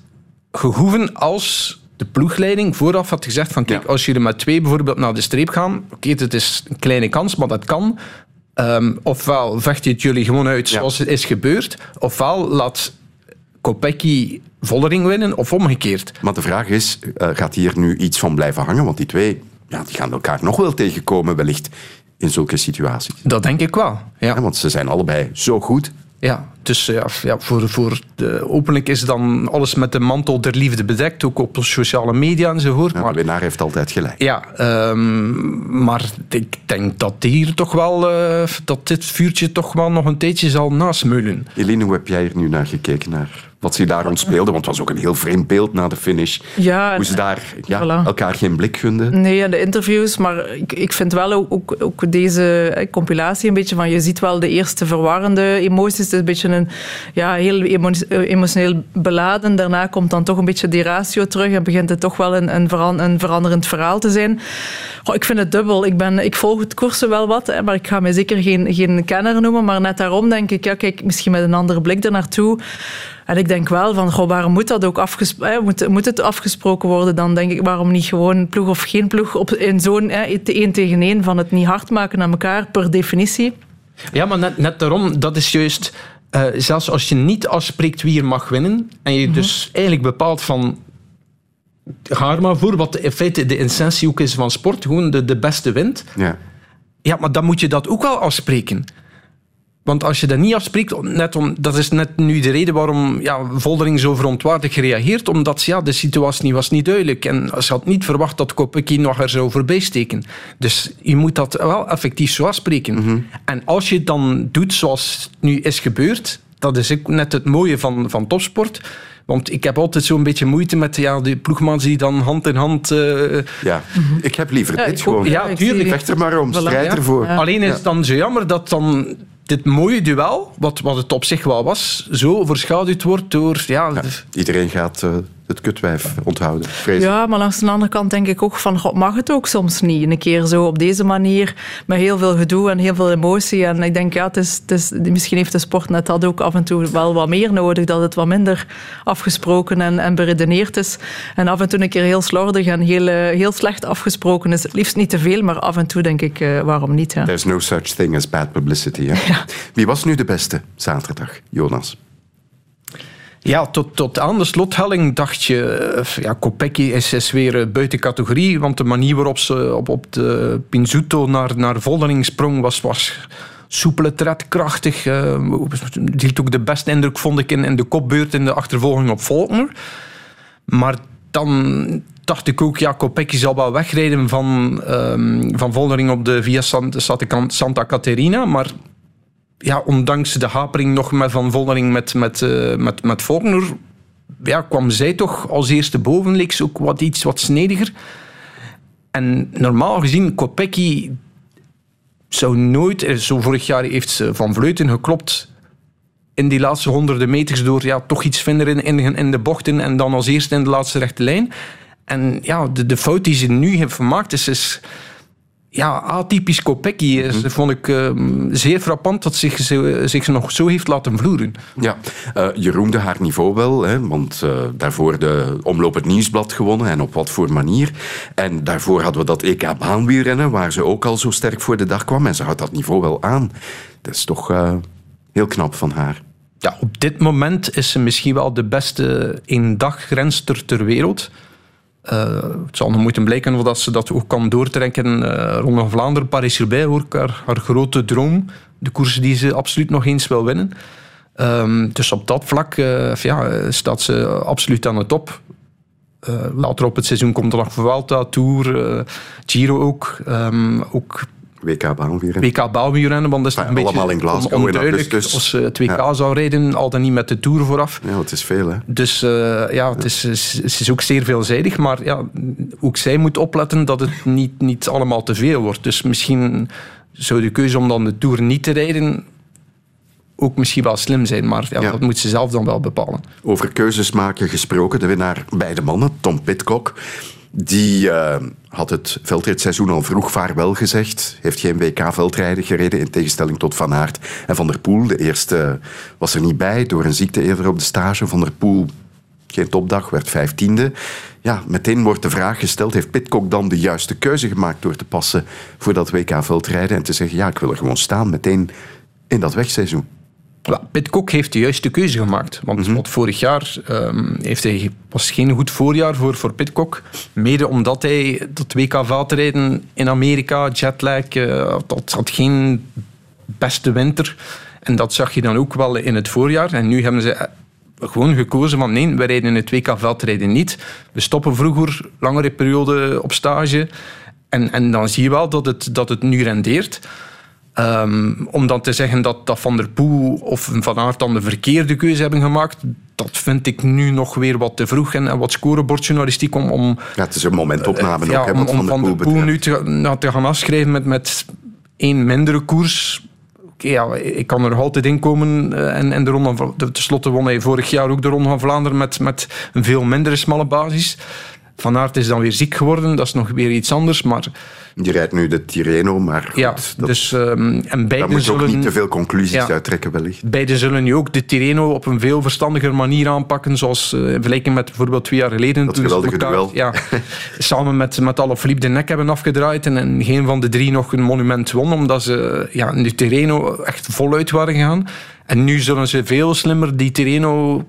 gehoeven als de ploegleiding vooraf had gezegd van... Kijk, als jullie met twee bijvoorbeeld naar de streep gaan... Oké, het is een kleine kans, maar dat kan. Ehm, ofwel vecht je het jullie gewoon uit zoals het is gebeurd. Ofwel laat Kopecky Vollering winnen, of omgekeerd. Maar de vraag is, eh, gaat hier nu iets van blijven hangen? Want die twee ja, die gaan elkaar nog wel tegenkomen, wellicht, in zulke situaties. Dat denk ik wel, ja. want ze zijn allebei zo goed. Ja, dus ja, ja, voor, voor de, openlijk is dan alles met de mantel der liefde bedekt, ook op sociale media enzovoort. Ja, maar de winnaar heeft altijd gelijk. Ja, ehm, maar ik denk dat hier toch wel, eh, dat dit vuurtje toch wel nog een tijdje zal nasmeulen. Eline, hoe heb jij er nu naar gekeken, naar wat ze daar rond speelden. Want het was ook een heel vreemd beeld na de finish. Ja, Hoe ze daar ja, voilà. elkaar geen blik gunden. Nee, in de interviews, maar ik, ik vind wel ook, ook, ook deze eh, compilatie een beetje van, je ziet wel de eerste verwarrende emoties. Het is een beetje een, ja, heel eh, emotioneel beladen. Daarna komt dan toch een beetje die ratio terug en begint het toch wel een, een, veran- een veranderend verhaal te zijn. Goh, ik vind het dubbel. Ik, ben, ik volg het koersen wel wat, hè, maar ik ga mij zeker geen, geen kenner noemen. Maar net daarom denk ik, ja, kijk, misschien met een andere blik ernaartoe. En ik denk wel van, goh, waarom moet dat ook afgesproken, moet, moet het afgesproken worden? Dan denk ik, waarom niet gewoon ploeg of geen ploeg op, in zo'n hè, één tegen één van het niet hard maken aan elkaar per definitie? Ja, maar net, net daarom, dat is juist... eh, zelfs als je niet afspreekt wie er mag winnen, en je dus eigenlijk bepaalt van... Ga er maar voor, wat in feite de essentie ook is van sport, gewoon de, de beste wint. Ja. Ja, maar dan moet je dat ook wel afspreken. Want als je dat niet afspreekt, net om, dat is net nu de reden waarom ja, Voldering zo verontwaardigd gereageerd, omdat ja, de situatie was niet duidelijk. En ze had niet verwacht dat Kopecky nog er zou voorbij steken. Dus je moet dat wel effectief zo afspreken. En als je het dan doet zoals het nu is gebeurd, dat is ook net het mooie van, van topsport. Want ik heb altijd zo'n beetje moeite met ja, die ploegmans die dan hand in hand... eh, Ja, ik heb liever Ja, dit gewoon. Ja, tuurlijk. Vecht er maar om, Voilà. strijd Ja. ervoor. Alleen is het dan zo jammer dat dan dit mooie duel, wat, wat het op zich wel was, zo overschaduwd wordt door... Ja, Iedereen gaat eh, het kutwijf onthouden. Ja, maar langs de andere kant denk ik ook van, god, mag het ook soms niet? Een keer zo op deze manier, met heel veel gedoe en heel veel emotie. En ik denk, ja, het is, het is, misschien heeft de sport net dat ook af en toe wel wat meer nodig, dat het wat minder afgesproken en, en beredeneerd is. En af en toe een keer heel slordig en heel, eh, heel slecht afgesproken is. Het liefst niet te veel, maar af en toe denk ik, eh, waarom niet? Ja. There's no such thing as bad publicity. Hè? <laughs> Wie was nu de beste zaterdag, Jonas? Ja, tot, tot aan de slothelling dacht je... eh, Ja, Kopecky is, weer eh, buiten categorie, want de manier waarop ze op, op de Pinzuto naar, naar Voldering sprong was, was soepele tred, krachtig. eh, Het hield ook de beste indruk, vond ik, in, in de kopbeurt in de achtervolging op Volkner. Maar dan dacht ik ook, ja, Kopecky zal wel wegrijden van, ehm, van Voldering op de Via Santa, Santa Caterina, maar ja, ondanks de hapering nog Van Voldering met, met, eh, met, met ja, kwam zij toch als eerste boven. Leek ook wat, iets wat snediger. En normaal gezien, Kopecky zou nooit... eh, Zo vorig jaar heeft ze Van Vleuten geklopt in die laatste honderden meters door ja, toch iets vinden in, in, de bochten en dan als eerste in de laatste rechte lijn. En ja, de, de fout die ze nu heeft gemaakt is ja, atypisch Kopecky is, vond ik eh, zeer frappant dat zich, ze- zich nog zo heeft laten vloeren. Ja, eh, je roemde haar niveau wel, hè, want eh, daarvoor de Omloop het Nieuwsblad gewonnen en op wat voor manier. En daarvoor hadden we dat EK baanwielrennen, waar ze ook al zo sterk voor de dag kwam. En ze houdt dat niveau wel aan. Dat is toch eh, heel knap van haar. Ja, op dit moment is ze misschien wel de beste eendaggrenster ter wereld. Eh, het zal nog moeten blijken of dat ze dat ook kan doortrekken. eh Ronde van Vlaanderen, Paris-Roubaix, hoor ik haar, grote droom. De koers die ze absoluut nog eens wil winnen. Ehm, dus op dat vlak eh, ja, staat ze absoluut aan de top. Later op het seizoen komt er nog Vuelta, Tour, Giro ook. Ehm, ook WK baanwielrennen. WK baalwielrennen, want dat is Maar een beetje allemaal in Glasgow in onduidelijk augustus. als ze het WK Ja. zou rijden, al dan niet met de Tour vooraf. Ja, het is veel, hè. Dus eh, ja, het is, het is ook zeer veelzijdig, maar ja, ook zij moet opletten dat het niet, niet allemaal te veel wordt. Dus misschien zou de keuze om dan de Tour niet te rijden ook misschien wel slim zijn, maar ja, dat moet ze zelf dan wel bepalen. Over keuzes maken gesproken, de winnaar bij de mannen, Tom Pitcock. Die eh, had het veldritseizoen al vroeg vaarwel gezegd. Heeft geen WK-veldrijden gereden, in tegenstelling tot Van Aert en Van der Poel. De eerste was er niet bij, door een ziekte eerder op de stage. Van der Poel, geen topdag, werd vijftiende. Ja, meteen wordt de vraag gesteld, heeft Pitcock dan de juiste keuze gemaakt door te passen voor dat WK-veldrijden en te zeggen, ja, ik wil er gewoon staan, meteen in dat wegseizoen. Pitcock heeft de juiste keuze gemaakt. Want wat vorig jaar ehm, heeft hij, was geen goed voorjaar voor, voor Pitcock. Mede omdat hij dat WK veldrijden in Amerika, jetlag, eh, dat had geen beste winter. En dat zag je dan ook wel in het voorjaar. En nu hebben ze eh, gewoon gekozen van nee, we rijden in het WK veldrijden niet. We stoppen vroeger, langere periode op stage. En, en dan zie je wel dat het, dat het nu rendeert. Ehm, om dan te zeggen dat, dat Van der Poel of Van Aert dan de verkeerde keuze hebben gemaakt, dat vind ik nu nog weer wat te vroeg en, en wat scorebordjournalistiek om... om ja, het is een momentopname ja, ook, hè, om, Van der Van der Poel nu te, nou, te gaan afschrijven met, met één mindere koers. Oké, ja, ik kan er nog altijd in komen. eh, En, en de ronde van, tenslotte won hij vorig jaar ook de Ronde van Vlaanderen met, met een veel mindere smalle basis. Van Aert is dan weer ziek geworden, dat is nog weer iets anders. Maar Die rijdt nu de Tirreno, maar goed, ja, dat, dus, ehm, en daar moet je ook zullen, niet te veel conclusies Ja. uit trekken wellicht. beiden zullen nu ook de Tirreno op een veel verstandiger manier aanpakken, zoals eh, in vergelijking met bijvoorbeeld twee jaar geleden. Dat toen ze geweldige elkaar, duel. Ja, <laughs> samen met, met Alaphilippe de nek hebben afgedraaid en, en geen van de drie nog een monument won, omdat ze ja, in de Tirreno echt voluit waren gegaan. En nu zullen ze veel slimmer die Tirreno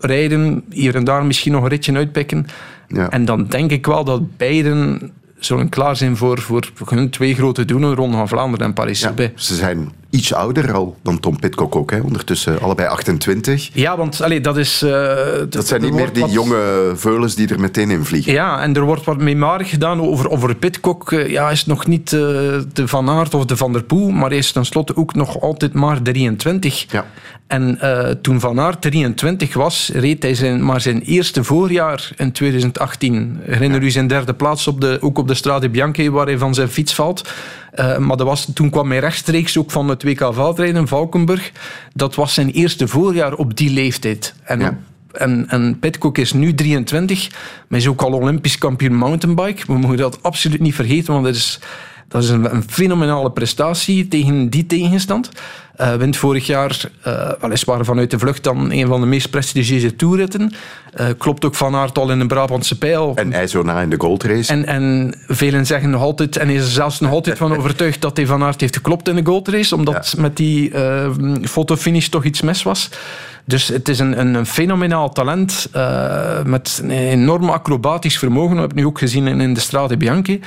rijden, hier en daar misschien nog een ritje uitpikken. Ja. En dan denk ik wel dat beiden zullen klaar zijn voor, voor hun twee grote doelen, Ronde van Vlaanderen en Paris-Roubaix. Ze zijn iets ouder al dan Tom Pitcock ook, hè. ondertussen allebei 28. Ja, want allee, dat is... eh, Dat zijn niet meer die wat- jonge veulens die er meteen in vliegen. Ja, en er wordt wat meemarig gedaan over, over Pitcock. Eh, Ja, hij is nog niet eh, de Van Aert of de Van der Poel, maar hij is tenslotte ook nog altijd maar 23. Ja. En toen Van Aert 23 was, reed hij zijn, maar zijn eerste voorjaar in 2018. Herinner u zijn derde plaats op de, ook op de Strade Bianche, waar hij van zijn fiets valt. Eh, maar dat was, toen kwam hij rechtstreeks ook van het WK veldrijden in Valkenburg. Dat was zijn eerste voorjaar op die leeftijd. En Ja. en, en Pitcock is nu 23, maar is ook al Olympisch kampioen mountainbike. We mogen dat absoluut niet vergeten, want dat is, dat is een, een fenomenale prestatie tegen die tegenstand. Eh wint vorig jaar, eh, weliswaar vanuit de vlucht, dan een van de meest prestigieuze toerritten. Eh, klopt ook Van Aert al in een Brabantse pijl. En hij zo na in de goldrace. En, en velen zeggen nog altijd, en is er zelfs nog altijd van overtuigd dat hij Van Aert heeft geklopt in de goldrace, omdat met die fotofinish toch iets mis was. Dus het is een, een, een fenomenaal talent eh, met een enorm acrobatisch vermogen. Dat heb ik nu ook gezien in, in de Strade Bianchi.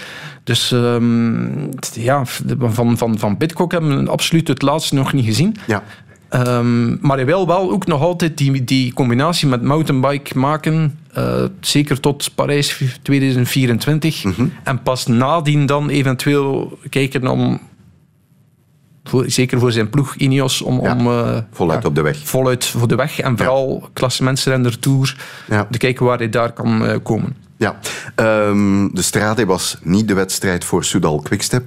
Dus ehm, ja, van, van, van Pitcock hebben we absoluut het laatste nog niet gezien. Ja. Ehm, maar hij wil wel ook nog altijd die, die combinatie met mountainbike maken. eh, zeker tot Parijs 2024. En pas nadien dan eventueel kijken om... Voor, zeker voor zijn ploeg Ineos om, Ja, om eh, voluit op de weg. voluit voor de weg en vooral klassementsrenner Tour Ja. te kijken waar hij daar kan eh, komen. Ja, Ehm, de Strade was niet de wedstrijd voor Soudal Quickstep.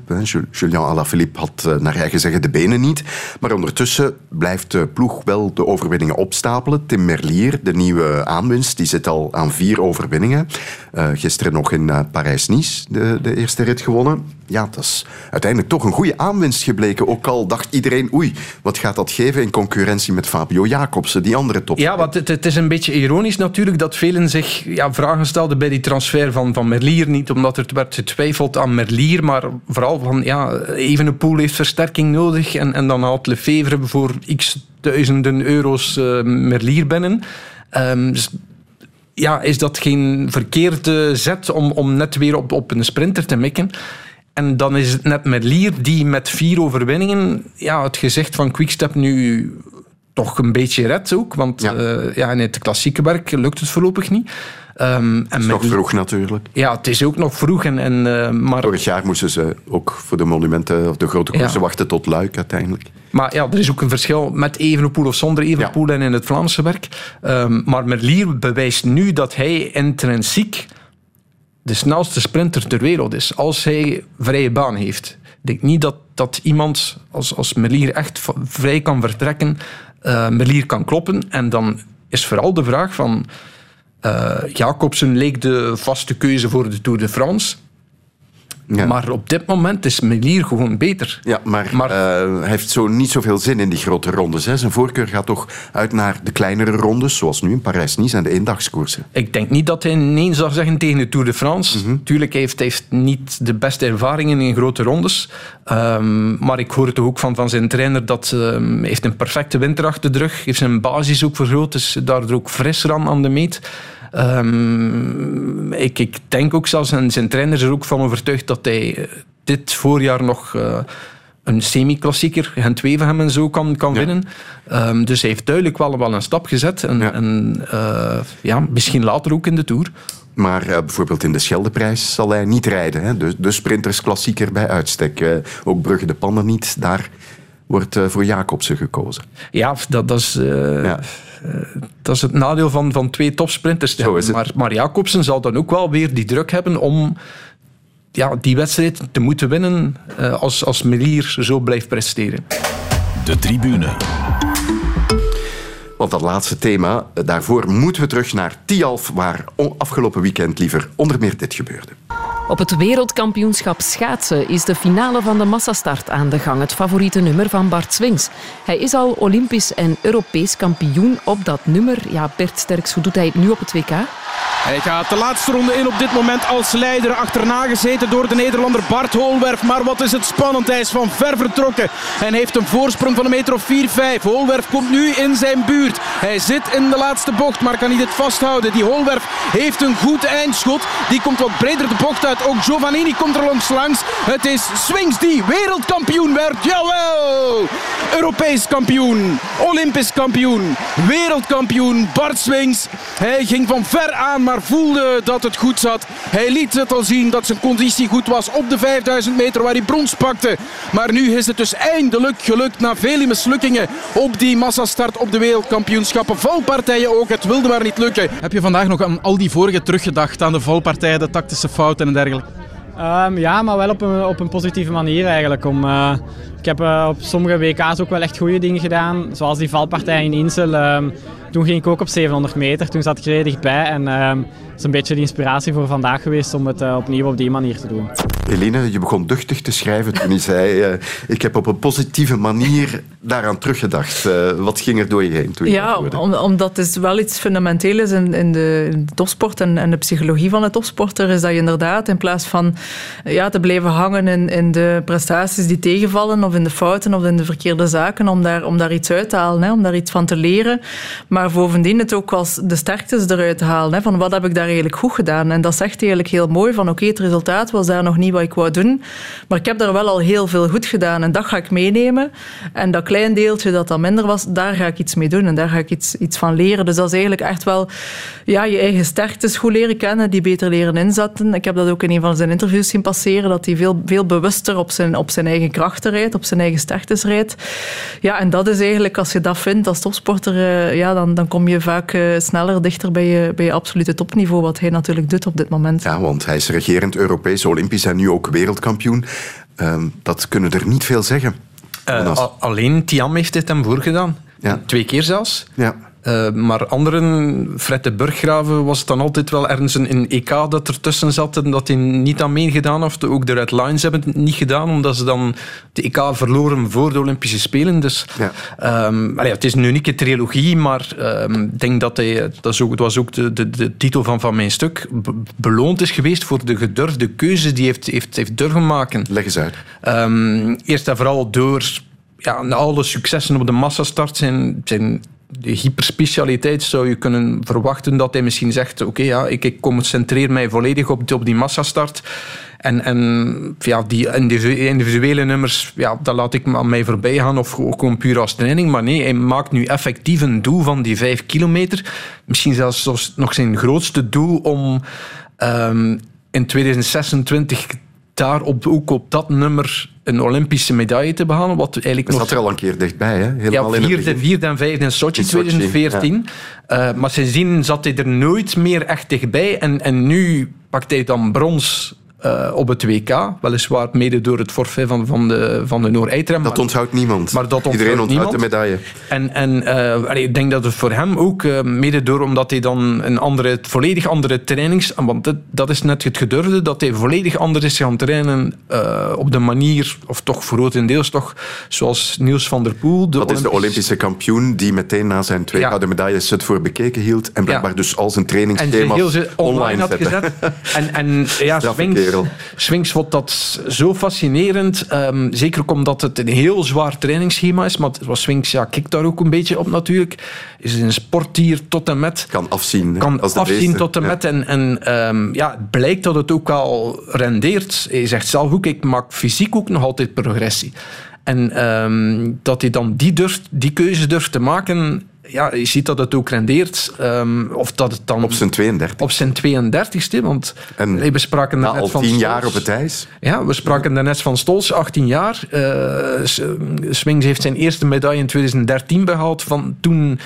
Julian Alaphilippe had eh, naar eigen zeggen de benen niet. Maar ondertussen blijft de ploeg wel de overwinningen opstapelen. Tim Merlier, de nieuwe aanwinst, die zit al aan vier overwinningen. Eh, gisteren nog in eh, Parijs-Nice de, de eerste rit gewonnen. Ja, dat is uiteindelijk toch een goede aanwinst gebleken. Ook al dacht iedereen, oei, wat gaat dat geven in concurrentie met Fabio Jacobsen, die andere top. Ja, want het, het is een beetje ironisch natuurlijk dat velen zich ja, vragen stelden bij die transfer van, van Merlier. Niet omdat er werd getwijfeld aan Merlier, maar vooral van ja, Evenepoel heeft versterking nodig en, en dan haalt Lefevre voor x duizenden euro's eh, Merlier binnen. Ehm, dus ja, is dat geen verkeerde zet om, om net weer op, op een sprinter te mikken? En dan is het net Merlier die met vier overwinningen ja, het gezicht van Quickstep nu toch een beetje redt ook. Want ja. ja, in het klassieke werk lukt het voorlopig niet. Um, het is nog vroeg natuurlijk. Ja, het is ook nog vroeg. En, en, uh, maar... Vorig jaar moesten ze ook voor de monumenten of de grote koersen ja. wachten tot Luik uiteindelijk. Maar ja, er is ook een verschil met Evenepoel of zonder Evenepoel ja. en in het Vlaamse werk. Um, maar Merlier bewijst nu dat hij intrinsiek de snelste sprinter ter wereld is. Als hij vrije baan heeft. Ik denk niet dat, dat iemand als, als Merlier echt vrij kan vertrekken, uh, Merlier kan kloppen. En dan is vooral de vraag van... Uh, Jacobsen leek de vaste keuze voor de Tour de France. Ja. Maar op dit moment is Melier gewoon beter. Ja, maar, maar uh, hij heeft zo niet zoveel zin in die grote rondes. Hè. Zijn voorkeur gaat toch uit naar de kleinere rondes, zoals nu in Parijs-Nice en de eendagskoersen. Ik denk niet dat hij nee zou zeggen tegen de Tour de France. Mm -hmm. Tuurlijk heeft hij heeft niet de beste ervaringen in grote rondes. Um, maar ik hoor het ook van, van zijn trainer dat um, hij heeft een perfecte winter achter de rug. heeft zijn basis ook vergroot, is daardoor ook frisser aan, aan de meet. Um, ik, ik, denk ook zelfs, en zijn trainer is er ook van overtuigd dat hij dit voorjaar nog uh, een semi-klassieker, Gent-Wevelgem en zo, kan, kan ja. winnen. Um, dus hij heeft duidelijk wel, wel een stap gezet. En, ja. en uh, ja, misschien later ook in de Tour. Maar uh, bijvoorbeeld in de Scheldeprijs zal hij niet rijden. Hè? De, de sprintersklassieker bij uitstek. Uh, ook Brugge de Pannen niet. Daar wordt uh, voor Jacobsen gekozen. Ja, dat, dat is... Ja. Dat is het nadeel van, van twee topsprinters. Zo is het. Maar, maar Jacobsen zal dan ook wel weer die druk hebben om ja, die wedstrijd te moeten winnen als, als Melier zo blijft presteren. De tribune. Want dat laatste thema, daarvoor moeten we terug naar Tialf, waar afgelopen weekend liever onder meer dit gebeurde. Op het wereldkampioenschap schaatsen is de finale van de massastart aan de gang. Het favoriete nummer van Bart Swings. Hij is al Olympisch en Europees kampioen op dat nummer. Ja, Bert Sterks, hoe doet hij het nu op het WK? Hij gaat de laatste ronde in op dit moment als leider. Achterna gezeten door de Nederlander Bart Holwerf. Maar wat is het spannend. Hij is van ver vertrokken. En heeft een voorsprong van een meter of 4-5. Holwerf komt nu in zijn buurt. Hij zit in de laatste bocht, maar kan niet het vasthouden. Die Holwerf heeft een goed eindschot. Die komt wat breder de bocht uit. Ook Giovannini komt er langs langs. Het is Swings die wereldkampioen werd. Jawel! Europees kampioen. Olympisch kampioen. Wereldkampioen. Bart Swings. Hij ging van ver aan, maar voelde dat het goed zat. Hij liet het al zien dat zijn conditie goed was op de 5000 meter waar hij brons pakte. Maar nu is het dus eindelijk gelukt na vele mislukkingen op die massastart op de wereldkampioenschappen. Valpartijen ook, het wilde maar niet lukken. Heb je vandaag nog aan al die vorige teruggedacht, aan de valpartijen, de tactische fouten en dergelijke? Um, ja, maar wel op een, op een positieve manier eigenlijk. Om, uh, ik heb uh, op sommige WK's ook wel echt goede dingen gedaan, zoals die valpartij in Insel. Um, toen ging ik ook op 700 meter, toen zat ik er dichtbij. En um, is een beetje de inspiratie voor vandaag geweest om het uh, opnieuw op die manier te doen. Eline, je begon duchtig te schrijven toen je zei... Uh, ik heb op een positieve manier daaraan teruggedacht. Uh, wat ging er door je heen toen je Ja, om, omdat het wel iets fundamenteel is in, in, de, in de topsport en, en, de psychologie van de topsporter, is dat je inderdaad in plaats van ja, te blijven hangen in, in de prestaties die tegenvallen of in de fouten of in de verkeerde zaken, om daar, om daar iets uit te halen, hè, om daar iets van te leren. Maar bovendien het ook als de sterktes eruit te halen. Hè, van wat heb ik daar eigenlijk goed gedaan? En dat zegt eigenlijk heel mooi van oké, okay, het resultaat was daar nog niet ik wou doen, maar ik heb daar wel al heel veel goed gedaan en dat ga ik meenemen. En dat klein deeltje dat dan minder was, daar ga ik iets mee doen en daar ga ik iets, iets van leren. Dus dat is eigenlijk echt wel ja, je eigen sterktes goed leren kennen, die beter leren inzetten. Ik heb dat ook in een van zijn interviews zien passeren, dat hij veel, veel bewuster op zijn, op zijn eigen krachten rijdt, op zijn eigen sterktes rijdt. Ja, en dat is eigenlijk, als je dat vindt als topsporter, ja, dan, dan kom je vaak sneller dichter bij je, bij je absolute topniveau, wat hij natuurlijk doet op dit moment. Ja, want hij is regerend Europees, Olympisch en ook wereldkampioen. Um, dat kunnen er niet veel zeggen. Uh, alleen Tiam heeft dit hem voorgedaan. Ja. Twee keer zelfs. Ja. Uh, maar anderen, Fred de Burggraven, was het dan altijd wel ergens een EK dat ertussen zat en dat hij niet aan meegedaan heeft. Ook de Red Lions hebben het niet gedaan, omdat ze dan de EK verloren voor de Olympische Spelen. Dus ja. um, allee, het is een unieke trilogie, maar ik um, denk dat hij, dat, is ook, dat was ook de, de, de, titel van, van mijn stuk, beloond is geweest voor de gedurfde keuze die hij heeft, heeft, heeft durven maken. Leg eens uit. Um, eerst en vooral door ja, alle successen op de massastart zijn, zijn de hyperspecialiteit zou je kunnen verwachten dat hij misschien zegt: Oké, ja, ik, ik concentreer mij volledig op, op die massastart. En, en ja, die individuele nummers, ja, dat laat ik aan mij voorbij gaan of gewoon puur als training. Maar nee, hij maakt nu effectief een doel van die vijf kilometer. Misschien zelfs nog zijn grootste doel om um, in 2026 daar op, ook op dat nummer een Olympische medaille te behalen. Wat eigenlijk dat nog... zat er al een keer dichtbij, hè? Helemaal ja, vierde, vierde en vijfde in Sochi, in 2014. Ja. Uh, maar sindsdien zat hij er nooit meer echt dichtbij. En, en nu pakt hij dan brons uh, op het WK. Weliswaar mede door het forfait van, van de, van de Noor-Eitrem. Dat onthoudt niemand. Maar dat onthoudt Iedereen onthoudt niemand. de medaille. En, en uh, ik denk dat het voor hem ook, uh, mede door omdat hij dan een andere, volledig andere trainings... Want dat, dat is net het gedurfde, dat hij volledig anders is gaan trainen op de manier, of toch voor grotendeels toch, zoals Niels van der Poel. De dat is de Olympische kampioen die meteen na zijn twee ja. gouden medailles het voor bekeken hield en blijkbaar ja. dus al zijn trainingsschema's online, online had gezet. <laughs> en, en ja, Swings, Swings vond dat zo fascinerend. Um, zeker ook omdat het een heel zwaar trainingsschema is. Maar Swings ja, kijkt daar ook een beetje op natuurlijk. Is een sportdier tot en met. Kan afzien. Kan als afzien beesten. tot en met. En, en um, ja, het blijkt dat het ook al rendeert. Hij zegt zelf ook, ik maak fysiek ook nog altijd progressie. En um, dat hij dan die, durft, die keuze durft te maken ja, je ziet dat het ook rendeert. ehm, of dat het dan... Op zijn 32. Op zijn 32ste, want En nee, we spraken na daarnet al van tien Stols. jaar op het ijs. Ja, we spraken daarnet van Stols, 18 jaar. S- Swings heeft zijn eerste medaille in 2013 behaald. Van toen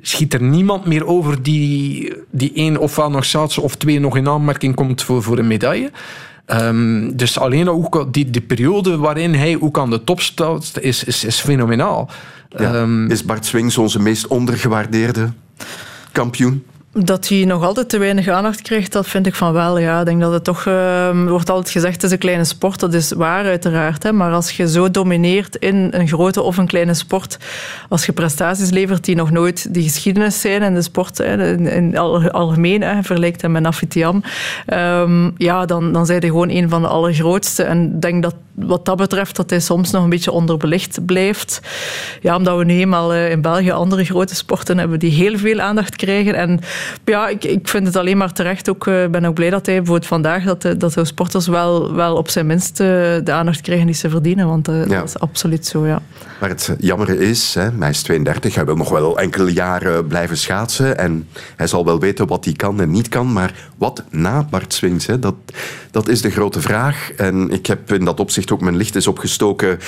schiet er niemand meer over die, die één ofwel nog schaatsen of twee nog in aanmerking komt voor, voor een medaille. Ehm, dus alleen ook die, die periode waarin hij ook aan de top staat, is, is, is fenomenaal. Ja. Ehm, Is Bart Swings onze meest ondergewaardeerde kampioen? Dat hij nog altijd te weinig aandacht krijgt, dat vind ik van wel. Ja. Ik denk dat het toch... ehm, wordt altijd gezegd, het is een kleine sport. Dat is waar, uiteraard. Hè. Maar als je zo domineert in een grote of een kleine sport, als je prestaties levert die nog nooit die geschiedenis zijn in de sport, hè, in, al- algemeen, vergelijkt met Nafitiam, ehm, ja, dan, dan zijn hij gewoon een van de allergrootste. En ik denk dat wat dat betreft dat hij soms nog een beetje onderbelicht blijft. Ja, omdat we nu eenmaal eh, in België andere grote sporten hebben die heel veel aandacht krijgen. En ja, ik, ik vind het alleen maar terecht. Ik ben ook blij dat hij bijvoorbeeld vandaag dat de, dat de sporters wel, wel op zijn minst eh, de aandacht krijgen die ze verdienen. Want eh, Ja. dat is absoluut zo, ja. Maar het jammer is, hè, hij is 32, hij wil nog wel enkele jaren blijven schaatsen. En hij zal wel weten wat hij kan en niet kan. Maar wat na Bart Swings, hè, dat, dat is de grote vraag. En ik heb in dat opzicht ook mijn licht eens opgestoken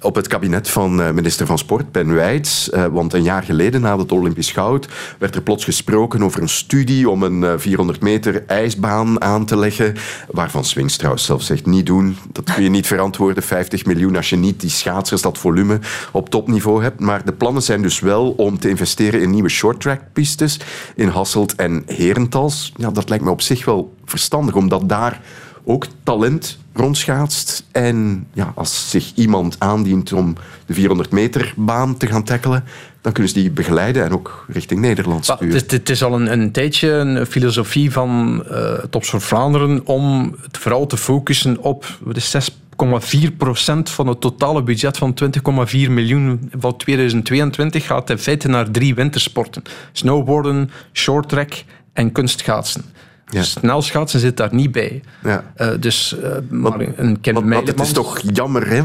op het kabinet van eh, minister van Sport, Ben. Eh, want een jaar geleden, na het Olympisch Goud, werd er plots gesproken over een studie om een eh, 400 meter ijsbaan aan te leggen. Waarvan Swings trouwens zelf zegt, niet doen. Dat kun je niet verantwoorden, 50 miljoen, als je niet die schaatsers, dat volume op topniveau hebt. Maar de plannen zijn dus wel om te investeren in nieuwe shorttrack-pistes in Hasselt en Herentals. Ja, dat lijkt me op zich wel verstandig, omdat daar ook talent rondschaatst. En ja, als zich iemand aandient om de 400 meter baan te gaan tackelen, dan kunnen ze die begeleiden en ook richting Nederland Maar sturen. Het, is- het is al een, een tijdje een filosofie van eh Tops voor Vlaanderen om het vooral te focussen op de 6,4 procent van het totale budget van 20,4 miljoen van 2022 gaat in feite naar drie wintersporten. Snowboarden, shorttrack en kunstschaatsen. Dus snelschaatsen zit daar niet bij. Ja. Eh, dus uh, maar een Ken Want, want het is toch jammer, hè?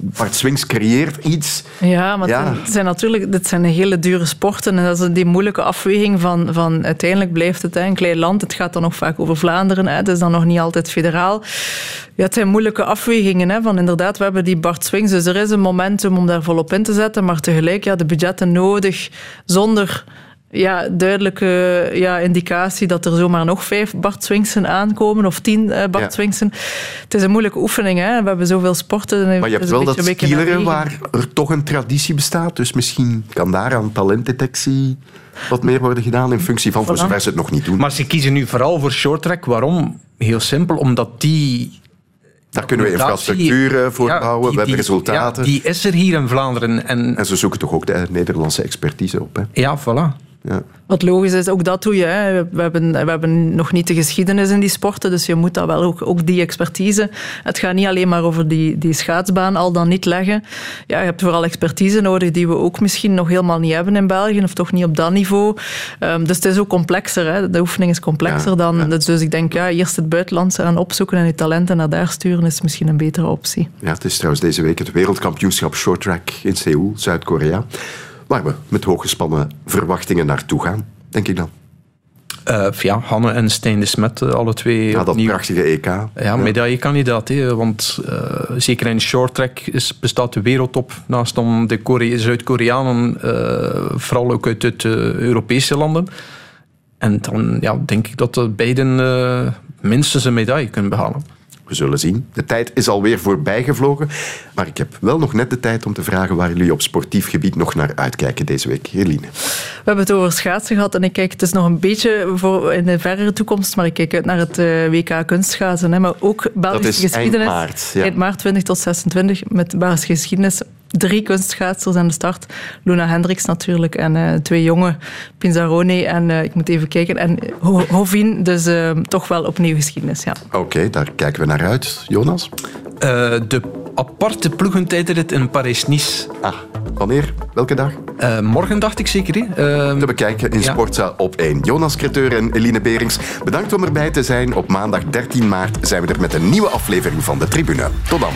Bart Swings creëert iets. Ja, maar Ja. Het, zijn, het natuurlijk dit zijn hele dure sporten. En dat is die moeilijke afweging van, van uiteindelijk blijft het hè, een klein land. Het gaat dan nog vaak over Vlaanderen. Hè, het is dan nog niet altijd federaal. Ja, het zijn moeilijke afwegingen. Hè, van inderdaad, we hebben die Bart Swings. Dus er is een momentum om daar volop in te zetten. Maar tegelijk, ja, de budgetten nodig zonder ja, duidelijke ja, indicatie dat er zomaar nog vijf Bart Swingsen aankomen, of tien eh, Bart Ja. Swingsen. Het is een moeilijke oefening. Hè. We hebben zoveel sporten. Maar je hebt wel een dat skileren waar er toch een traditie bestaat. Dus misschien kan daar aan talentdetectie wat meer worden gedaan in functie van, voor Voilà. zover ze het nog niet doen. Maar ze kiezen nu vooral voor shorttrack. Waarom? Heel simpel, omdat die... Daar kunnen we infrastructuur voor Ja, bouwen, die- we hebben resultaten. ja, die is er hier in Vlaanderen. En, En ze zoeken toch ook de Nederlandse expertise op. Hè? ja, voilà. Ja. Wat logisch is, ook dat doe je. Hè. We, hebben, we hebben nog niet de geschiedenis in die sporten, dus je moet dat wel ook, ook die expertise. Het gaat niet alleen maar over die, die schaatsbaan al dan niet leggen. Ja, je hebt vooral expertise nodig die we ook misschien nog helemaal niet hebben in België, of toch niet op dat niveau. Ehm, dus het is ook complexer. Hè. De oefening is complexer dan. Dus, dus ik denk, ja, eerst het buitenlandse aan opzoeken en je talenten naar daar sturen is misschien een betere optie. Ja, het is trouwens deze week het wereldkampioenschap shorttrack in Seoul, Zuid-Korea. Waar we met hooggespannen verwachtingen naartoe gaan, denk ik dan. Eh, ja, Hanne en Stijn de Smet, eh, alle twee Ja, dat opnieuw. prachtige EK. Ja, medaillekandidaat. hè, Want eh, zeker in shorttrack is, bestaat de wereldtop naast dan de Kore- Zuid-Koreanen, vooral ook uit, uit de Europese landen. En dan ja, denk ik dat de beiden minstens een medaille kunnen behalen. We zullen zien. De tijd is alweer voorbij gevlogen. Maar ik heb wel nog net de tijd om te vragen waar jullie op sportief gebied nog naar uitkijken deze week. Eline. We hebben het over schaatsen gehad en ik kijk, het is nog een beetje voor in de verdere toekomst, maar ik kijk uit naar het eh, WK kunstschaatsen. Hè. Maar ook Belgische is eind geschiedenis. maart, ja. Eind maart 20 tot 26 met Belgische geschiedenis. Drie kunstschaatsers aan de start. Luna Hendricks natuurlijk en eh, twee jonge, Pinzaroni en eh, ik moet even kijken, en Ho- Hovin. Dus eh, toch wel opnieuw geschiedenis, ja. Oké, daar kijken we naar uit. Jonas? Eh, de aparte ploegentijdrit in Parijs-Nice. Ah, wanneer? Welke dag? Eh, morgen dacht ik zeker. Hè? Te bekijken in ja. Sportza op 1. Jonas Creteur en Eline Berings, bedankt om erbij te zijn. Op maandag 13 maart zijn we er met een nieuwe aflevering van de Tribune. Tot dan.